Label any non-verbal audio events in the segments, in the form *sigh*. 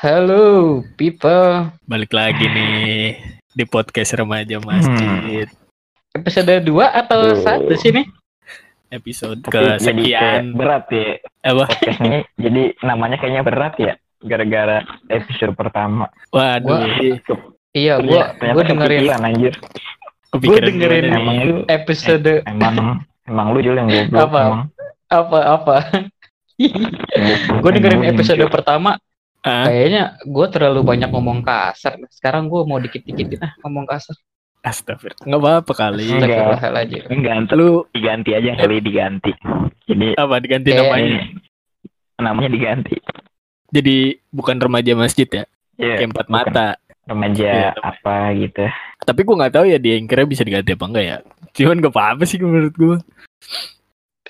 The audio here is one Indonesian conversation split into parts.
Halo, people. Balik lagi nih di podcast remaja masjid. Episode 2 atau Duh. satu sih nih? Episode Tapi kesekian. berat ya Apa? podcast ini. jadi namanya kayaknya berat ya gara-gara episode pertama. Waduh, Gua- Iya, gua ternyata gua dengerin kepikiran, anjir. gua kepikiran dengerin gimana nih? Emang lu episode emang emang lu Jul yang goblok Apa? emang. apa apa. *laughs* Gue dengerin episode pertama, Ah, kayaknya gue terlalu banyak ngomong kasar. Sekarang gue mau dikit-dikitin ah ngomong kasar. Astagfirullah. Enggak apa-apa kali. Enggak. Astagfirullahaladzim. Enggak, ntar Lu diganti aja kali diganti. Jadi apa diganti Kayak- namanya? namanya diganti. Jadi bukan remaja masjid ya? Kayak empat bukan. mata. remaja Iya, apa gitu. Tapi gua nggak tahu ya di Anchor bisa diganti apa enggak ya. Cuman gak apa-apa sih menurut gua.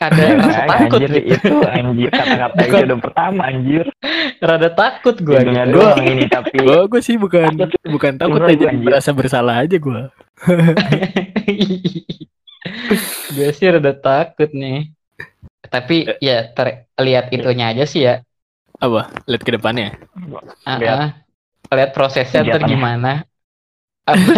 Ada rasa takut anjir gitu. itu anjir kata-kata *laughs* Bukan. episode pertama anjir. Rada takut gue Dengan gitu. doang ini tapi Gua gua sih bukan bukan takut aja merasa bersalah aja gua. *laughs* gue sih rada takut nih. Tapi Eh. ya ter- lihat itunya aja sih ya. Apa? Lihat ke depannya. Ah, Lihat. lihat prosesnya ntar Kegiatannya. gimana. *laughs* Apa,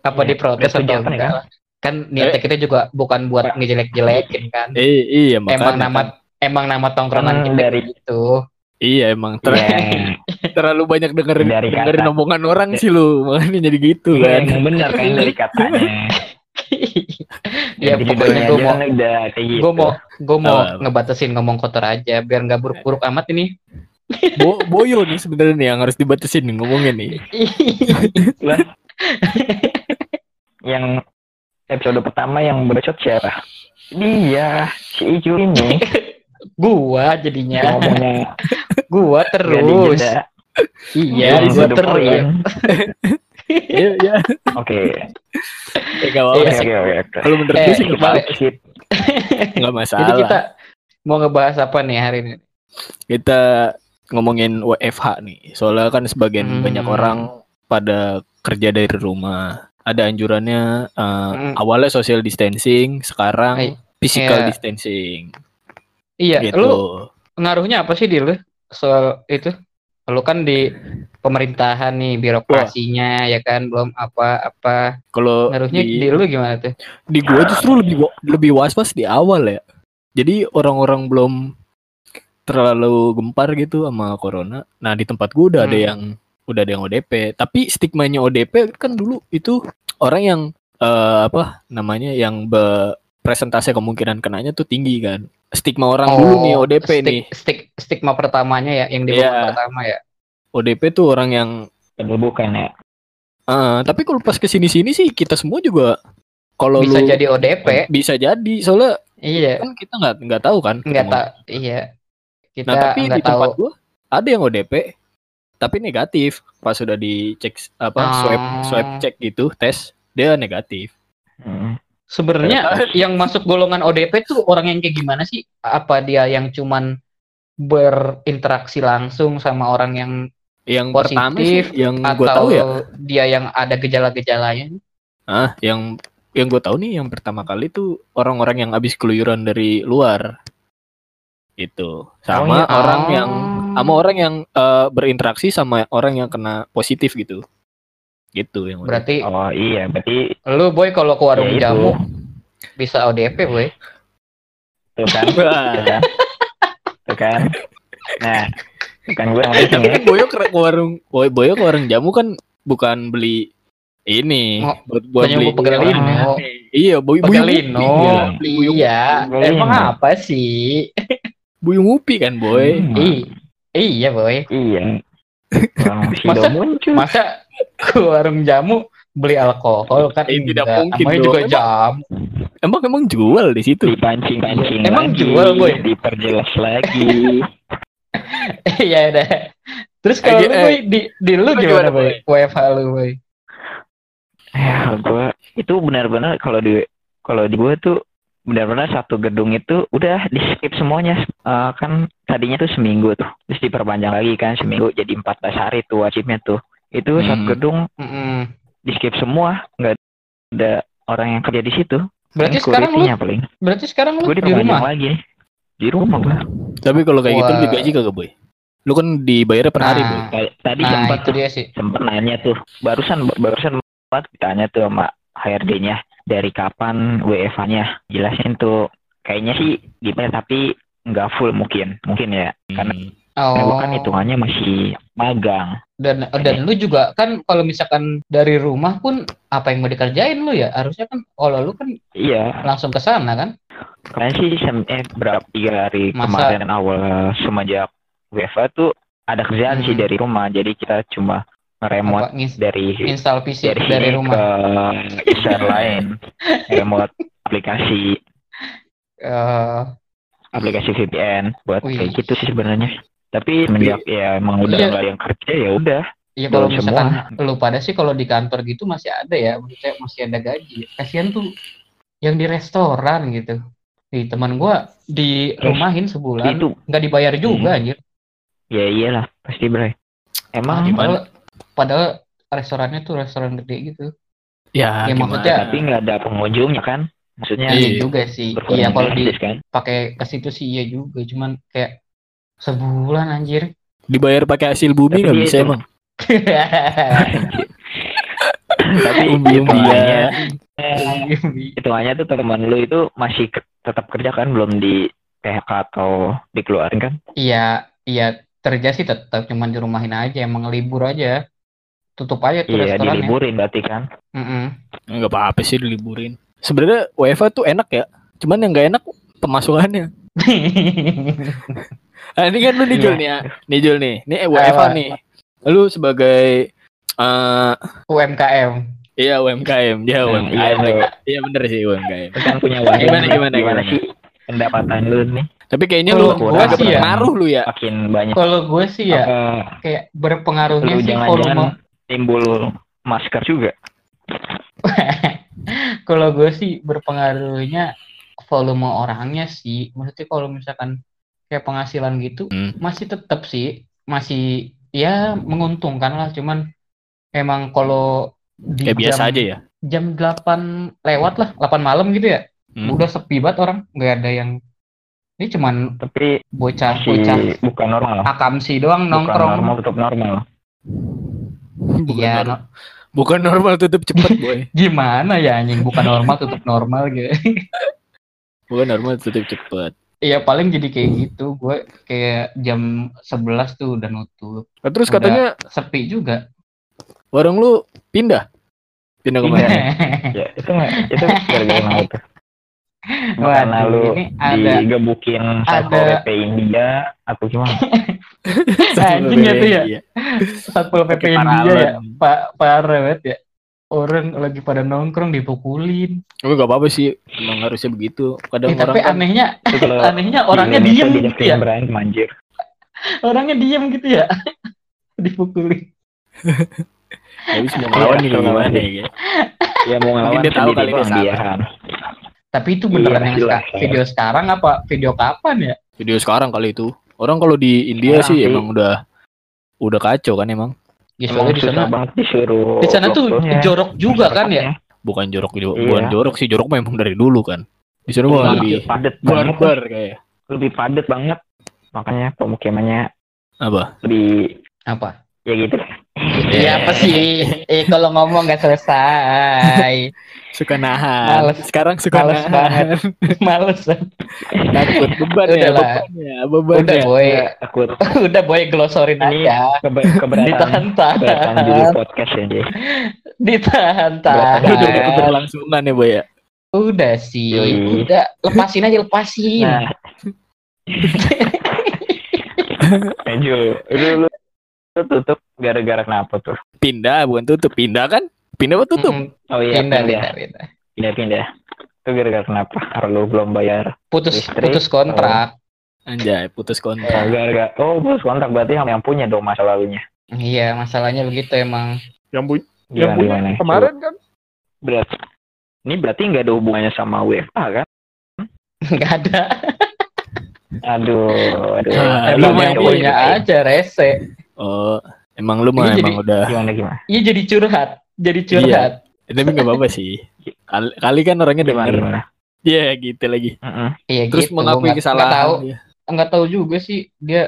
apa diprotes atau enggak? Kan niatnya kita juga bukan buat ngejelek-jelekin kan. Eh, iya makanya. Emang nama kan. emang nama tongkrongan Hmm, kita dari- gitu. Iya emang ter- ya, *laughs* terlalu banyak dengerin Dari kata. dengerin omongan orang sih lu makanya jadi gitu Iya, kan. emang bener kan *laughs* dari katanya. ya pokoknya gue mau udah kayak gitu. gue mau gue mau Apa? ngebatasin ngomong kotor aja biar nggak buruk-buruk amat ini. Bo boyo nih sebenarnya nih yang harus dibatasin nih ngomongnya nih. *laughs* Lah. yang episode pertama yang bercot siapa? Dia si Icu ini *laughs* gua jadinya ngomongnya gua terus iya gua terus. *laughs* Iya iya. Oke. Eh, apa-apa Iya, Oke sih. oke oke. oke. Kalau menurut Eh, gue sih. Skip. *laughs* Nggak masalah. jadi kita mau ngebahas apa nih hari ini Kita ngomongin WFH nih. Soalnya kan sebagian Hmm. banyak orang pada kerja dari rumah. Ada anjurannya eh, Hmm. awalnya social distancing, sekarang physical Iya. distancing. iya gitu. lu ngaruhnya apa sih di lu soal itu lu kan di pemerintahan nih birokrasinya ya kan belum apa-apa Kalau ngaruhnya di, di lu gimana tuh di gua justru lebih lebih was-was di awal ya. Jadi orang-orang belum terlalu gempar gitu sama corona. Nah, di tempat gua udah ada Hmm. yang udah ada yang ODP. Tapi stigmanya ODP kan dulu itu orang yang eh, apa namanya yang be- presentase kemungkinan kenanya tuh tinggi kan. Stigma orang dulu nih ODP Oh, stik- nih. stik- stigma pertamanya ya yang di Iya. pertama ya ODP tuh orang yang bukan ya. eh, tapi kalau pas ke sini-sini sih kita semua juga kalau bisa lu jadi ODP bisa jadi soalnya iya kan kita nggak nggak tahu kan nggak tak iya kita Nah tapi nggak di tempat tahu gua ada yang ODP tapi negatif pas sudah dicek apa swab Ah. swab cek gitu tes dia negatif. Hmm. sebenarnya yang masuk golongan ODP tuh orang yang kayak gimana sih apa dia yang cuman berinteraksi langsung sama orang yang Yang pertama Positif sih yang gua atau tahu ya, dia yang ada gejala-gejalanya ah yang yang gua tahu nih yang pertama kali tuh orang-orang yang habis keluyuran dari luar itu sama iya. orang Oh. yang sama orang yang eh, berinteraksi sama orang yang kena positif gitu. Gitu yang berarti Oh iya, berarti lu boy kalau ke warung ya jamu bisa ODP boy? Tuh kan. *laughs* Tuh kan. Nah, tuh kan gue yang penting tapi ya. Boyo ke warung Boy Boyo ke warung jamu kan bukan beli ini Mau- buat buat Banyak beli iya boy pegalino iya. Pegalino. emang apa sih boy ngupi kan boy Hmm. I- iya boy Iya. *laughs* Masa- muncul. masa ke warung jamu beli alkohol kan Eh, tidak enggak. mungkin namanya dong. juga Emang- jam emang emang jual di situ Dipancing-pancing Emang lagi, jual, Boy? Diperjelas lagi. *laughs* iya udah terus kalau lu eh, boy di di lu lu gimana gimana, boy WFH lu boy ya, gue itu benar-benar kalau di kalau di gue tuh benar-benar satu gedung itu udah di skip semuanya Eh, kan tadinya tuh seminggu tuh terus diperpanjang lagi kan seminggu jadi 14 hari tuh wajibnya tuh itu Hmm. satu gedung Mm-mm. di skip semua nggak ada orang yang kerja di situ berarti Ini sekarang lu paling berarti sekarang lu gue di rumah lagi di rumah gue tapi kalau kayak gitu Wah. digaji kagak boy Lu kan dibayarnya per hari, Nah. Boy. Kayak- Tadi Nah, sempat itu tuh dia sih. sempet nanya tuh barusan barusan banget ditanya tuh sama HRD-nya dari kapan WFA-nya jelasin tuh. Kayaknya sih gimana tapi nggak full mungkin. Mungkin ya. Karena Hmm. Oh. kan hitungannya masih magang. Dan dan lu juga kan kalau misalkan dari rumah pun apa yang mau dikerjain lu ya? Harusnya kan kalau lu kan iya. langsung ke sana kan? Kayaknya sih sem- eh berapa tiga hari Masa- kemarin awal semenjak WFA tuh ada kerjaan Hmm. sih dari rumah. Jadi kita cuma remote apa ngins- dari install PC dari, dari, rumah ke user lain remote aplikasi Eh, aplikasi VPN buat Wih. kayak gitu sih sebenarnya. Tapi semenjak ya emang udah Iya. nggak ada yang kerja ya udah. Iya kalau misalkan semua. lu pada sih kalau di kantor gitu masih ada ya, maksudnya masih ada gaji. Kasihan tuh yang di restoran gitu. Di teman gua di rumahin sebulan Itu nggak dibayar juga Hmm. anjir. ya iyalah pasti bray. Emang Gimana? Padahal, restorannya tuh restoran gede gitu. Ya, Ya, maksudnya- tapi nggak ada pengunjungnya kan? Maksudnya Iya. Iya juga sih. berkurang Iya kalau drastis kan? dipakai ke situ sih iya juga, cuman kayak sebulan anjir. dibayar pakai hasil bumi nggak bisa itu- emang. tapi Umbi-umbian. hitungannya hitungannya tuh teman lu itu masih ke- tetap kerja kan belum di PHK atau dikeluarin kan? Iya, iya kerja sih tetap cuman di rumahin aja, emang libur aja. Tutup aja tuh Iya restorannya. diliburin berarti kan? Mm-mm. Nggak apa-apa sih diliburin. Sebenarnya WFA tuh enak ya. Cuman yang nggak enak pemasukannya. *laughs* Ah, ini kan lu nih Iya. Jul nih ya. Nih Jul nih. Nih eh, WFA Apa? nih. Lu sebagai eh UMKM. iya UMKM, dia Nah, UMKM. iya. Iya bener sih UMKM. Kan punya wadah. Gimana, gimana, gimana? sih pendapatan lu nih? Tapi kayaknya Kalau lu gua agak sih ya. berpengaruh lu ya. Makin banyak. Kalau gue sih ya Apa kayak berpengaruhnya sih volume. Timbul masker juga? *laughs* Kalau gue sih berpengaruhnya volume orangnya sih. Maksudnya kalau misalkan kayak penghasilan gitu Hmm. masih tetap sih masih ya menguntungkan lah. Cuman emang kalau di Kayak biasa jam, aja ya. jam 8 lewat lah, 8 malam gitu ya. Hmm. Udah sepi banget orang, nggak ada yang ini cuman Tapi bocah masih bocah bukan normal. akamsi doang Bukan nongkrong. normal tetap normal. *laughs* Bukan, Iya, normal. Bukan normal tutup cepet boy. *laughs* gimana ya anjing bukan normal tutup normal gitu. *laughs* Bukan normal tutup cepet. Iya paling jadi kayak gitu. Gue kayak jam 11 tuh udah nutup. Nah, terus Udah. katanya Sepi juga. warung lu pindah. Pindah Pindah. ke mana? Ya itu nggak itu gara-gara itu. Karena Waduh, lu ini ada digebukin Satpol ada- PP India atau gimana? *laughs* anjing ya tuh ya. Iya. Satpol PP Pakai India ya. Pak parah banget ya. Orang lagi pada nongkrong dipukulin. Tapi gak apa-apa sih. Emang harusnya begitu. Kadang Eh, tapi orang kan anehnya *laughs* Itu anehnya orangnya diem diajakin gitu ya. berantem anjir. *laughs* Orangnya diem gitu ya. Dipukulin. Tapi semua ngelawan juga gimana ya. Guys? Ya mau ngelawan dia tahu sendiri kali dia Tapi itu Iya, beneran yang jelas. seka- video sekarang apa video kapan ya? Video sekarang kali itu. Orang kalau di India Sekarang sih emang udah udah kacau kan emang. Ya Emang soalnya di sana disuruh. di sana tuh jorok juga kan ya. Bukan jorok Iya. bukan jorok sih jorok memang dari dulu kan. Di sana Iya. lebih padat banget, barbar kayak. lebih padat banget. Makanya pemukimannya Apa? lebih Apa? ya gitu. Iya apa sih? Eh kalau ngomong nggak selesai. Suka nahan. Males. Sekarang suka Males nahan. *laughs* Males. Takut beban ya, Udah lah. beban ya, beban Udah ya. boy, Ya, takut *laughs* udah boy glosorin Ini aja. kebe keberatan keberatan Ditahan-tahan. podcast ya Jay. Udah Ditahan-tahan. dapat keberlangsungan ya, Boy ya. Udah sih, Yoi. udah lepasin aja lepasin. Nah. *laughs* Jul, lu, lu, lu tutup gara-gara kenapa tuh? Pindah bukan tutup, pindah kan? Pindah apa tutup? Mm, Oh iya, pindah, pindah, pindah, pindah. pindah, pindah. Itu gara-gara kenapa? Karena lu belum bayar. Putus, Listrik. putus kontrak. Anjay, putus Oh, kontrak. gara-gara. Oh, bos kontrak berarti yang, yang punya dong masa lalunya. Iya, masalahnya begitu emang. Yang bu Gimana, gimana? kan? Berarti, ini berarti nggak ada hubungannya sama WFA kan? Nggak ada. Aduh, aduh. Ah, Emang yang punya aja rese. Oh, emang lu mah jadi- emang udah. Gimana, gimana? Iya jadi curhat, jadi curhat. Eh, Tapi nggak apa-apa sih. Kali, kali kan orangnya Gimana, denger. gimana? Iya, gitu lagi. Mm-mm. Iya Terus gitu. mengakui nggak- kesalahan. Nggak tahu, Iya. nggak tahu juga sih dia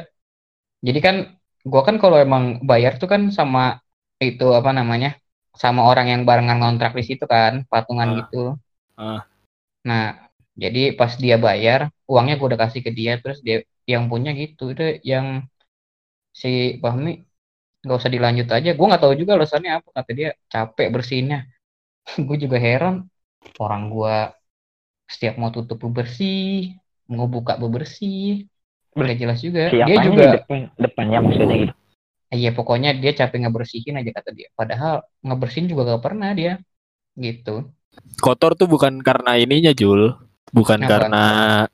Jadi kan gua kan kalau emang bayar tuh kan sama itu apa namanya? Sama orang yang barengan ngontrak di situ kan, patungan Ah. gitu. Ah. Nah, jadi pas dia bayar, uangnya gua udah kasih ke dia terus dia yang punya gitu. Itu yang si Fahmi nggak usah dilanjut aja. Gua nggak tahu juga alasannya apa. Kata dia capek bersihinnya. *laughs* gue juga heran. Orang gua setiap mau tutup bebersih, mau buka bebersih. Nggak jelas juga. Dia Siapanya juga di depan, depannya maksudnya gitu. Iya pokoknya dia capek ngebersihin aja kata dia. Padahal ngebersihin juga gak pernah dia. Gitu. Kotor tuh bukan karena ininya Jul, bukan Apa? karena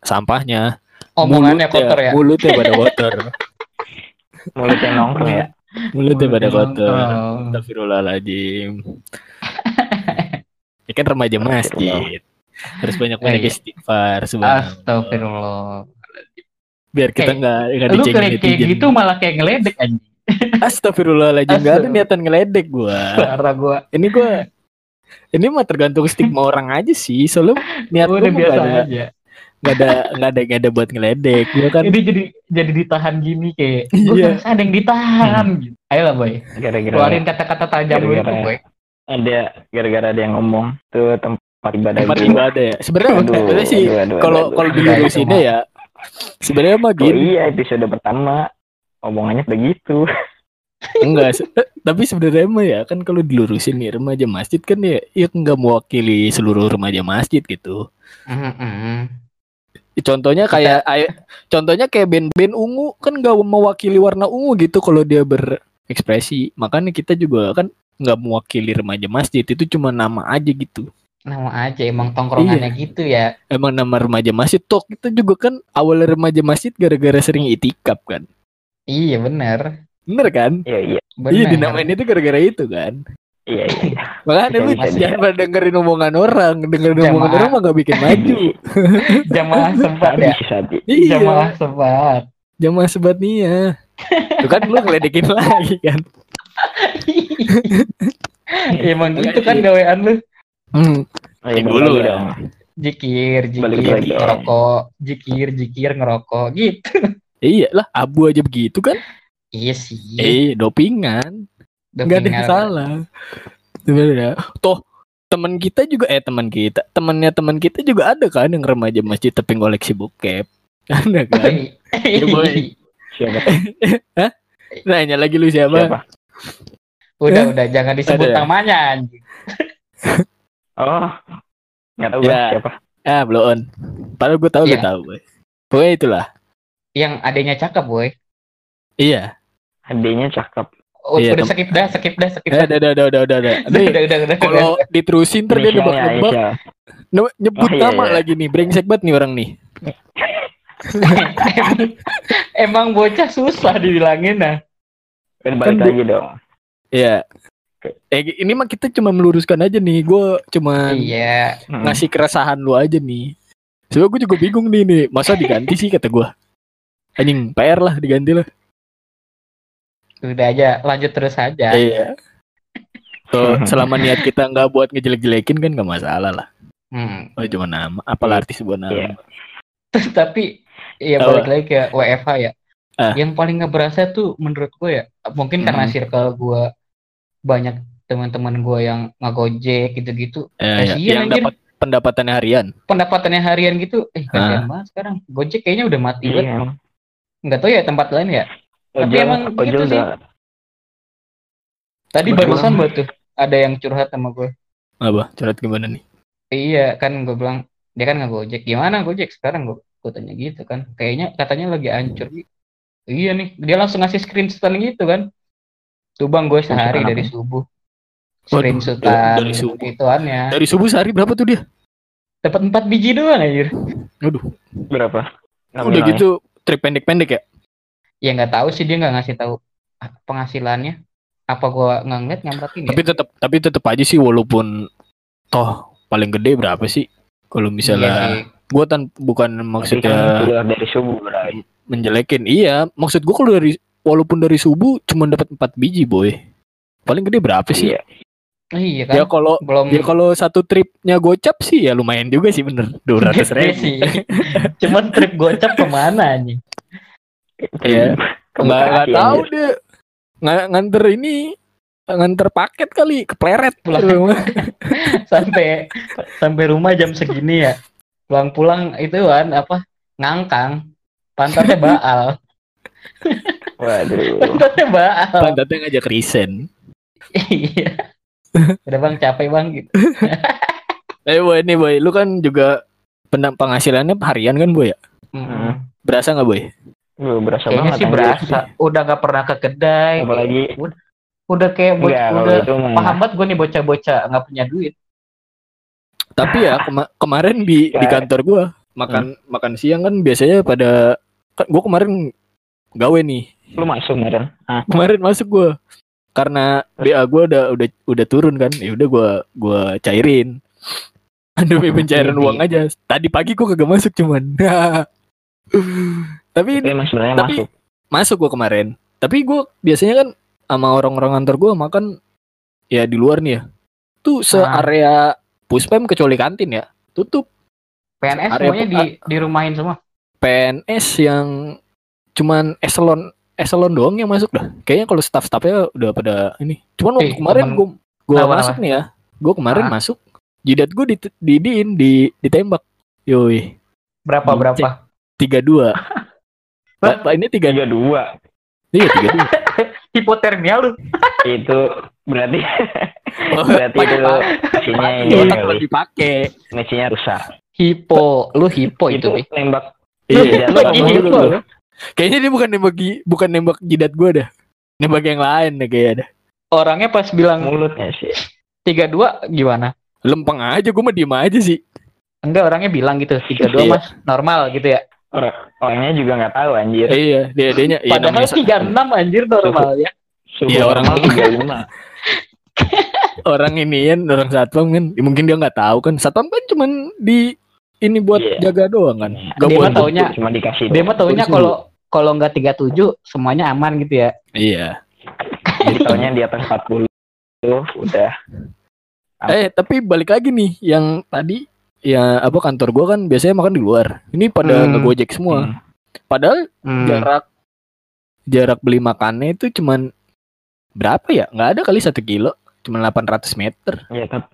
sampahnya. Omongannya Mulutnya- kotor ya. Mulutnya pada *laughs* kotor. Mulutnya nongkrong ya. Mulutnya pada kotor. Astagfirullahaladzim. *laughs* ya kan remaja masjid. Harus banyak-banyak Eh, iya. istighfar. Astagfirullah. Biar kita nggak nggak Lu dicengin kayak, kayak gitu malah kayak ngeledek anjing. *laughs* Astagfirullahaladzim nggak ada niatan ngeledek gua. Parah gua. Ini gua ini mah tergantung stigma *laughs* orang aja sih. Soalnya niat gua Udah biasa ada aja. Nggak ada nggak ada nggak ada buat ngeledek. Gua kan Ini jadi jadi ditahan gini kayak. Gue Iya. ngerasa ada yang ditahan. Gitu. Ayolah boy. Gara-gara Keluarin kata-kata tajam lu itu Gara-gara- boy. ada gara-gara ada yang ngomong tuh tempat ibadah tempat ibadah ya. Sebenarnya sebenarnya sih kalau aduh, kalau aduh. dilurusinnya ya sebenarnya mah Oh gini iya episode pertama omongannya begitu. *laughs* enggak se- eh, tapi sebenarnya mah ya kan kalau dilurusin nih remaja masjid kan ya ya nggak mewakili seluruh remaja masjid gitu Mm-mm. Contohnya kayak ay- contohnya kayak band-band ungu kan nggak mewakili warna ungu gitu kalau dia berekspresi makanya kita juga kan nggak mewakili remaja masjid itu cuma nama aja gitu Nama aja emang tongkrongannya Iya. gitu ya. emang nama remaja masjid toh kita juga kan awal remaja masjid gara-gara sering itikaf kan Iya bener. bener kan Iya iya Bener. iya dinamain itu gara-gara itu kan iya iya. *laughs* makanya lu jangan pada dengerin omongan orang dengerin Jamaah. omongan orang mah gak bikin *laughs* maju Jamaah *laughs* sempat ya. Iya Jamaah sempat. jamaah sebat nia Tuh kan lu ngeledekin lagi kan Emang gitu kan gawean lu. hmm. Oh, iya, dulu ya. dong. Jikir, jikir, ngerokok, jikir, jikir, ngerokok, gitu. iya lah abu aja begitu kan Iya sih. eh dopingan nggak ada yang salah sebenarnya toh teman kita juga eh teman kita temannya teman kita juga ada kan yang remaja masjid tapi ngoleksi bokep *laughs* ada kan Iya, boy. Siapa? *laughs* nanya lagi lu siapa, Siapa? udah, udah, jangan disebut Ada ya? namanya. anjing. *laughs* Oh. Nggak tahu Ya. siapa. ah belum on padahal gue tahu lu Iya. tahu boy pokoknya itulah Yang adanya cakep, boy. iya Adanya cakep. Oh, Iya, udah skip dah, skip dah, skip Eh, dah. udah, udah, udah, udah, udah, *laughs* udah. Udah, udah, udah, udah, kalau diterusin ntar dia Inisialnya nebak-nebak, ne- nyebut Oh, iya, nama iya. lagi nih, brengsek banget nih orang nih. *laughs* emang, bocah susah dibilangin nah. Kan Kan balik lagi dong. Iya. Eh, ini mah kita cuma meluruskan aja nih. Gue cuma Iya. Ngasih keresahan lu aja nih. Soalnya gue juga bingung nih nih. Masa diganti sih kata gue. Anjing PR lah diganti lah. Udah aja, lanjut terus aja. Iya. *laughs* Tuh, selama niat kita nggak buat ngejelek-jelekin kan nggak masalah lah. Hmm. Oh cuma nama. Apalah arti sebuah nama. Iya. *laughs* Tapi ya balik lagi ke WFH ya. Ah. Yang paling nggak berasa tuh menurut gue ya, mungkin karena Hmm. circle gue banyak teman-teman gue yang ngagojek gitu-gitu, Eh, ya, Kasian, yang anjir. dapat pendapatannya harian. pendapatannya harian gitu, eh kasihan banget sekarang. Gojek kayaknya udah mati banget. Iya. Nggak tahu ya tempat lain ya. Tapi Ojol, emang ojol gitu sih. Tadi barusan buat tuh ada yang curhat sama gue. Apa? Curhat gimana nih? Iya kan gue bilang dia kan nggak gojek. Gimana gojek sekarang gue gue tanya gitu kan. Kayaknya katanya lagi hancur gitu. Iya nih dia langsung ngasih screenshotan gitu kan. Tuh bang gue sehari dari subuh. Waduh, Screenshotan dari subuh. ituannya. Dari subuh sehari berapa tuh dia? Dapat empat biji doang anjir. Aduh, berapa? udah gitu trip pendek-pendek ya? Ya nggak tahu sih dia nggak ngasih tahu penghasilannya. Apa gue nggak ngeliat nyamratin ya? Tapi tetap tapi tetap aja sih walaupun toh paling gede berapa sih? Kalau Iya misalnya sih. gua tan bukan kan maksudnya keluar dari subuh berarti. menjelekin. Iya, maksud gua kalau dari walaupun dari subuh cuma dapat 4 biji, boy. Paling gede berapa sih? Iya. Iya Ya kan. kalau Belum ya kalau satu tripnya gocap sih ya lumayan juga sih bener. *laughs* 200 Gede ribu. sih. Cuman trip gocap ke mana nih? Iya. nggak nggak tahu dia. nggak nganter ini nganter paket kali kepleret pulang. *laughs* Sampai sampai rumah jam segini ya. Pulang-pulang itu kan apa ngangkang. Pantatnya *laughs* baal. Waduh. Pantatnya baal. Pantatnya ngajak risen. Iya. Udah bang capek bang gitu. *laughs* Eh boy ini boy lu kan juga penghasilannya harian kan boy ya? Hmm. berasa nggak boy Gue berasa Kayaknya banget sih anjir. berasa. Udah gak pernah ke kedai. Apalagi udah, udah kayak bo- enggak kalau udah paham banget gue nih bocah-bocah nggak punya duit. tapi ya kema- kemarin di di Kayak- kantor gua makan makan siang kan biasanya pada kan gua kemarin gawe nih. Lu masuk kemarin. Ah, kemarin masuk gua. Karena BA gua udah udah udah turun kan. Ya udah gua gua cairin. *laughs* Demi pencairan Jadi- uang aja. Tadi pagi gua kagak masuk cuman *laughs* tapi emang sebenarnya Tapi- masuk. masuk gua kemarin tapi gua biasanya kan sama orang-orang kantor gua makan ya di luar nih ya tuh se Ah. area puspem kecuali kantin ya tutup PNS Area semuanya di dirumahin semua. PNS yang cuman eselon eselon doang yang masuk dah kayaknya kalau staff-staffnya udah pada ini cuman waktu Eh, kemarin gua Kenapa, masuk nih ya gua kemarin Ah. masuk jidat gua di didiin di ditembak yoi Berapa Dicek. berapa? tiga dua *laughs* Pak, Pak, ini tiga Tiga dua. iya tiga dua *laughs* Hipotermia lu. itu berarti *laughs* Oh, berarti pakai itu mesinnya pakai ini otak dipakai Mesinnya rusak. Hipo, lu hipo itu. itu nembak Iya, Iya, hipo. kayaknya dia bukan nembak bukan nembak jidat gua dah nembak yang lain deh kayaknya dah Orangnya pas bilang mulutnya sih. tiga dua gimana? lempeng aja gua mah diem aja sih Enggak orangnya bilang gitu tiga dua Iya. mas normal gitu ya. Orang orangnya juga nggak tahu anjir. iya dia dia iya, Padahal tiga enam anjir normal ya. Suhu Iya, orang- tiga lima. orang ini kan orang satpam kan ya mungkin dia nggak tahu kan satpam kan cuman di ini buat Iya. jaga doang kan Nggak Dia buat mah taunya- Cuma dikasih. Dia mah taunya kalau kalau nggak tiga tujuh semuanya aman gitu ya. iya Jadi taunya di atas 40 udah. eh tapi balik lagi nih yang tadi ya apa kantor gua kan biasanya makan di luar. Ini pada Hmm. ngegojek semua. Hmm. padahal Hmm. jarak jarak beli makannya itu cuman berapa ya? Nggak ada kali satu kilo. Cuman 800 meter. Iya tapi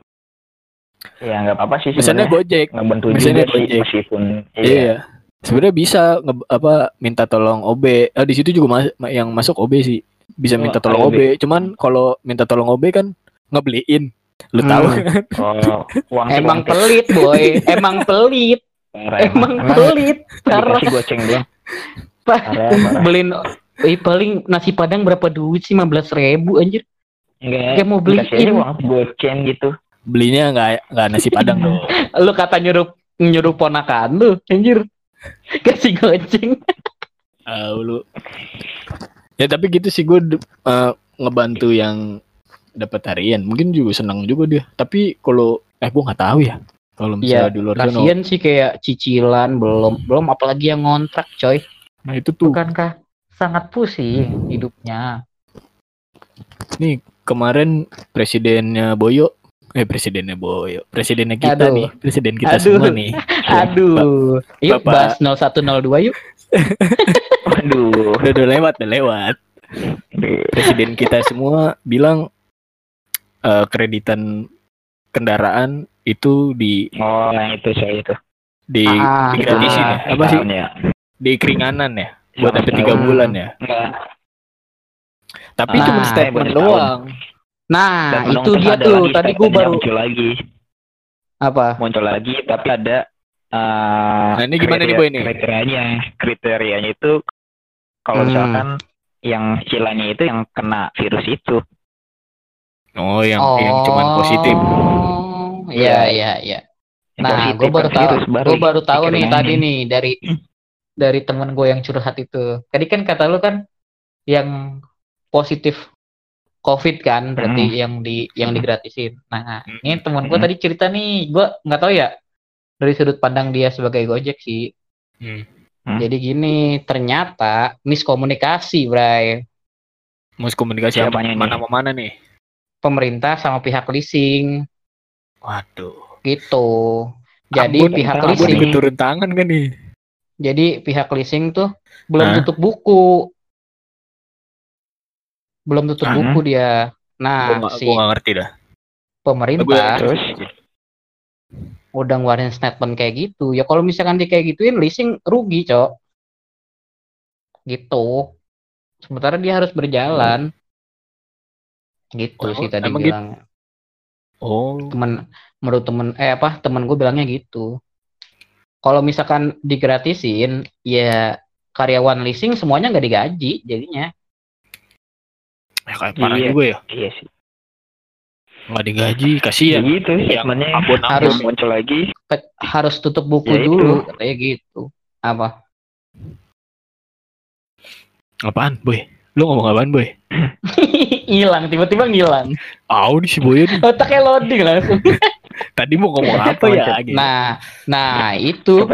ya nggak apa-apa sih misalnya gojek. Ngebantu misalnya juga Gojek. meskipun iya, sebenarnya bisa nge- apa minta tolong OB eh, di situ juga mas- ma- yang masuk OB sih. Bisa Oh, minta tolong OB. OB cuman kalau minta tolong OB kan ngebeliin lu Hmm. tahu kan Oh, uang Emang uang pelit boy, emang pelit, parah emang Emang pelit. Karena dikasih goceng doang. Parah. beliin eh, paling nasi padang berapa duit sih 15 ribu anjir. Enggak, Kayak mau dikasih aja beliin. uang goceng gitu. belinya nggak nggak nasi padang dong *laughs* Lu kata nyuruh nyuruh ponakan lu anjir. *laughs* Kasih goceng. Ah, lu ya tapi gitu sih gue ngebantu yang dapat harian mungkin juga senang juga dia tapi kalau eh gue nggak tahu ya kalau misalnya Iya, di luar Kasian sih kayak cicilan belum belum apalagi yang ngontrak coy. nah itu tuh Bukankah sangat pusing hidupnya? nih kemarin presidennya Boyo eh presidennya Boyo presidennya kita Aduh. nih presiden kita Aduh. semua nih *laughs* Aduh. Yuk Bapak- bahas 0102 yuk. *laughs* Waduh. udah, udah lewat udah lewat presiden kita semua bilang eh, kreditan kendaraan itu di Oh, yang itu saya itu. di Ah, digratisin ya apa sih ya. di keringanan ya buat sampai tiga bulan ya Enggak. tapi Ah, cuma statement doang Nah, Dan itu dia tuh. lagi Tadi gue baru muncul lagi, apa? muncul lagi tapi ada eh Nah, ini gimana nih, kriteria- Boy, nih? Kriterianya, kriterianya itu kalau Hmm. misalkan yang istilahnya itu yang kena virus itu. Oh yang yang cuman positif Oh, Iya, iya, iya. Yang Nah, gue baru kan tahu, baru gue baru tahu nih tadi nih dari dari temen gue yang curhat itu. Tadi kan kata lu kan yang positif COVID kan, berarti Hmm. yang di yang digratisin. Nah, Hmm. ini temen gue Hmm. tadi cerita nih, gue nggak tahu ya dari sudut pandang dia sebagai Gojek sih. Hmm. Hmm. Jadi gini, ternyata miskomunikasi, Bray. mus komunikasi Siapanya nih? mana mau mana nih Pemerintah sama pihak leasing waduh gitu. Jadi Ambon- pihak Ambon leasing turun tangan kan nih Jadi pihak leasing tuh belum Hah? tutup buku. belum tutup uh-huh. buku dia. Nah, gua, si gua gak ngerti dah. Pemerintah terus udah ngeluarin statement kayak gitu. Ya kalau misalkan di kayak gituin leasing rugi, Cok. Gitu. Sementara dia harus berjalan. Gitu oh, sih tadi bilang. Gitu? Oh. Temen menurut temen eh apa temen gue bilangnya gitu. Kalau misalkan digratisin, ya karyawan leasing semuanya nggak digaji jadinya. Ya kayak parah iya, juga ya. Iya sih. Nggak digaji, kasihan. Ya gitu, statementnya harus muncul lagi. Harus tutup buku ya dulu, katanya gitu. Apa? Apaan, Boy? Lu ngomong apaan, Boy? *laughs* Hilang, tiba-tiba ngilang. Ah, di si Boy. Otaknya loading langsung. *laughs* Tadi mau ngomong apa ya? Gitu. Nah, nah itu. *laughs*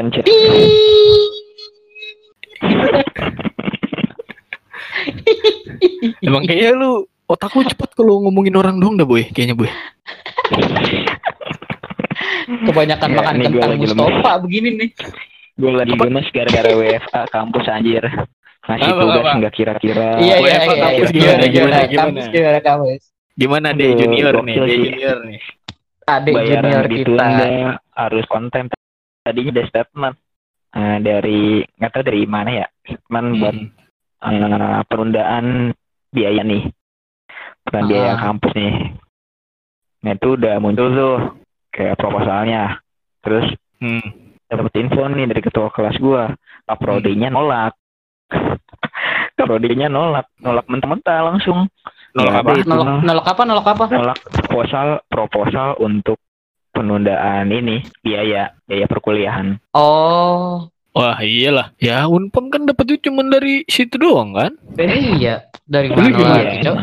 Emang kayaknya lu otak lu cepet kalau ngomongin orang doang dah boy, kayaknya boy. Kebanyakan ya, makan kentang Mustafa begini nih. Gue lagi gemes gara-gara WFA kampus anjir. Masih apa, tugas nggak kira-kira. Iya iya iya. Kampus iya, gimana gimana gimana. Gimana kampus? Gimana deh junior nih, deh junior nih. Adik junior kita. harus konten. Tadinya ada statement uh, dari nggak tahu dari mana ya, statement hmm. buat uh, penundaan biaya nih, bukan biaya ah. kampus nih. Nah itu udah muncul tuh kayak proposalnya. Terus hmm. dapat info nih dari ketua kelas gua, Pak Prodinya hmm. *laughs* nolak. Prodinya nolak, nolak mentah-mentah langsung. Nolak apa? Nolak, nolak apa? Nolak apa? Nolak proposal proposal untuk penundaan ini biaya biaya perkuliahan. Oh. Wah iyalah, ya Unpam kan dapat itu cuma dari situ doang kan? Eh, iya, dari mana lagi, Cok?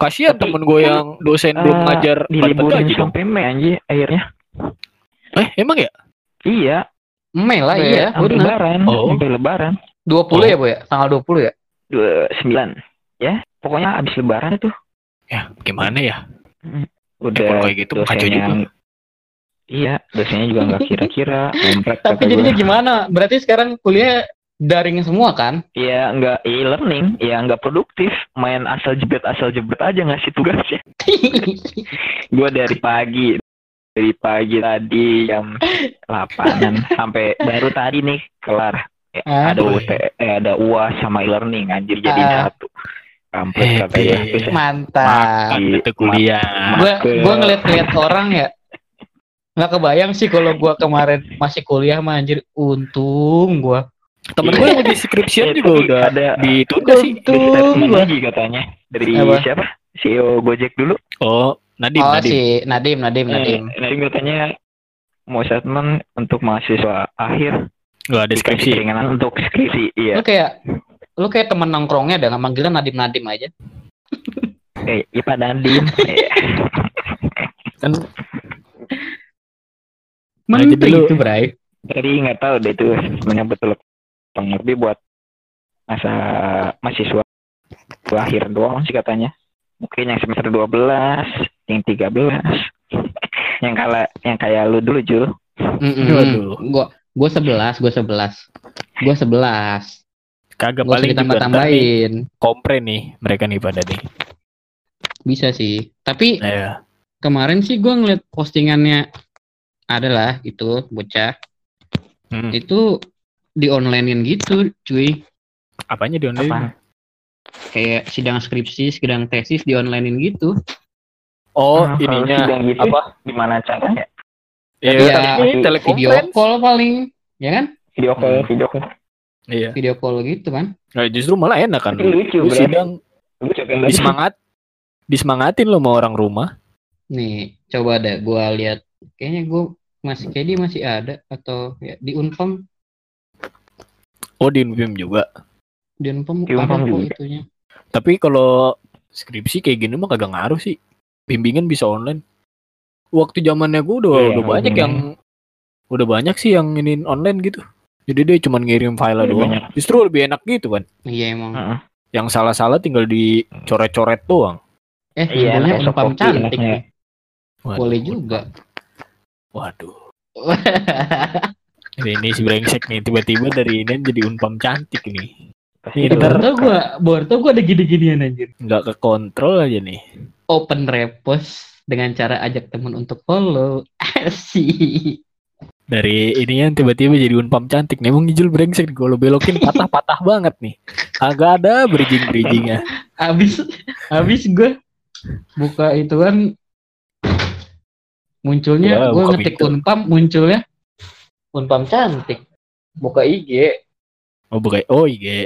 Kasihan temen gue yang dosen uh, belum ngajar diliburin sampai Mei anjir akhirnya. Eh, emang ya? Iya. Mei lah iya, lebaran. Oh. Sampai lebaran. 20 oh. ya, Bu ya? Tanggal 20 ya? 29. Ya, pokoknya habis lebaran itu. Ya, gimana ya? Hmm. Udah ya, kayak gitu kacau juga. Iya, dosennya juga nggak *laughs* kira-kira. Tapi jadinya gua. gimana? Berarti sekarang kuliah daring semua kan? Iya, nggak e-learning, ya nggak produktif. Main asal jebret asal jebret aja ngasih tugasnya. *laughs* gue dari pagi, dari pagi tadi jam 8 sampai baru tadi nih kelar. Ya, ah, ada UT, eh, ada UAS sama e-learning anjir jadi ah. satu. Kampus katanya. Mantap. Itu kuliah. Gue gue ngeliat-ngeliat orang ya nggak kebayang sih kalau gua kemarin masih kuliah mah anjir. Untung gua. Temen gue yang di skripsian juga udah ada ditunda sih. Untung lagi katanya. Dari Apa? siapa? CEO Gojek dulu. Oh Nadim oh, Nadim. si Nadim Nadim eh, Nadim. Nadim katanya mau statement untuk mahasiswa akhir Gak ada skripsi keringanan untuk skripsi iya lu kayak lu kayak temen nongkrongnya dengan manggilnya Nadim Nadim aja eh Ipa Nadim *laughs* kan Menteri itu, Bray. Jadi nggak tahu deh itu sebenarnya betul pengerti buat masa mahasiswa akhir doang sih katanya. Mungkin yang semester 12, yang 13. *laughs* yang kala yang kayak lu dulu, Jul. Mm -mm. Gua gua 11, gua 11. Gua 11. Kagak gua paling tambah tambahin. Kompre nih mereka nih pada nih. Bisa sih. Tapi Ayo. kemarin sih gua ngeliat postingannya adalah itu bocah hmm. itu di onlinein gitu cuy apanya di online Apa? kayak sidang skripsi sidang tesis di onlinein gitu oh nah, ininya gitu, apa gimana caranya ya, ya video call paling ya kan? Video call hmm. video call. Iya. Video call gitu kan? Nah, justru malah enak kan. Lucu, lu sidang disemangat disemangatin lo mau orang rumah. Nih coba deh gua lihat. Kayaknya gue masih kayak dia masih ada atau ya di Unpam. Oh di Unpam juga. Di Unpam di Unpam juga. itunya. Tapi kalau skripsi kayak gini mah kagak ngaruh sih. Bimbingan bisa online waktu zamannya gue udah iya, udah banyak yang udah banyak sih yang ini online gitu jadi dia cuma ngirim file doang banyak. justru lebih enak gitu kan iya emang uh -uh. yang salah-salah tinggal dicoret-coret doang eh iya, Unpam cantik boleh juga Waduh. ini, *laughs* ini si brengsek nih tiba-tiba dari ini jadi unpam cantik nih. Pinter. dulu. Baru tau gua, baru tau gua ada gini-ginian anjir. Nggak ke kontrol aja nih. Open repost dengan cara ajak temen untuk follow. *laughs* Asik. Dari ini yang tiba-tiba jadi unpam cantik nih. Emang ngijul brengsek kalau belokin patah-patah banget nih. Agak ada bridging-bridgingnya. Abis, abis gue buka itu kan munculnya Wah, gue buka ngetik pintu. unpam munculnya unpam cantik buka IG Oh bukan. Oh iya.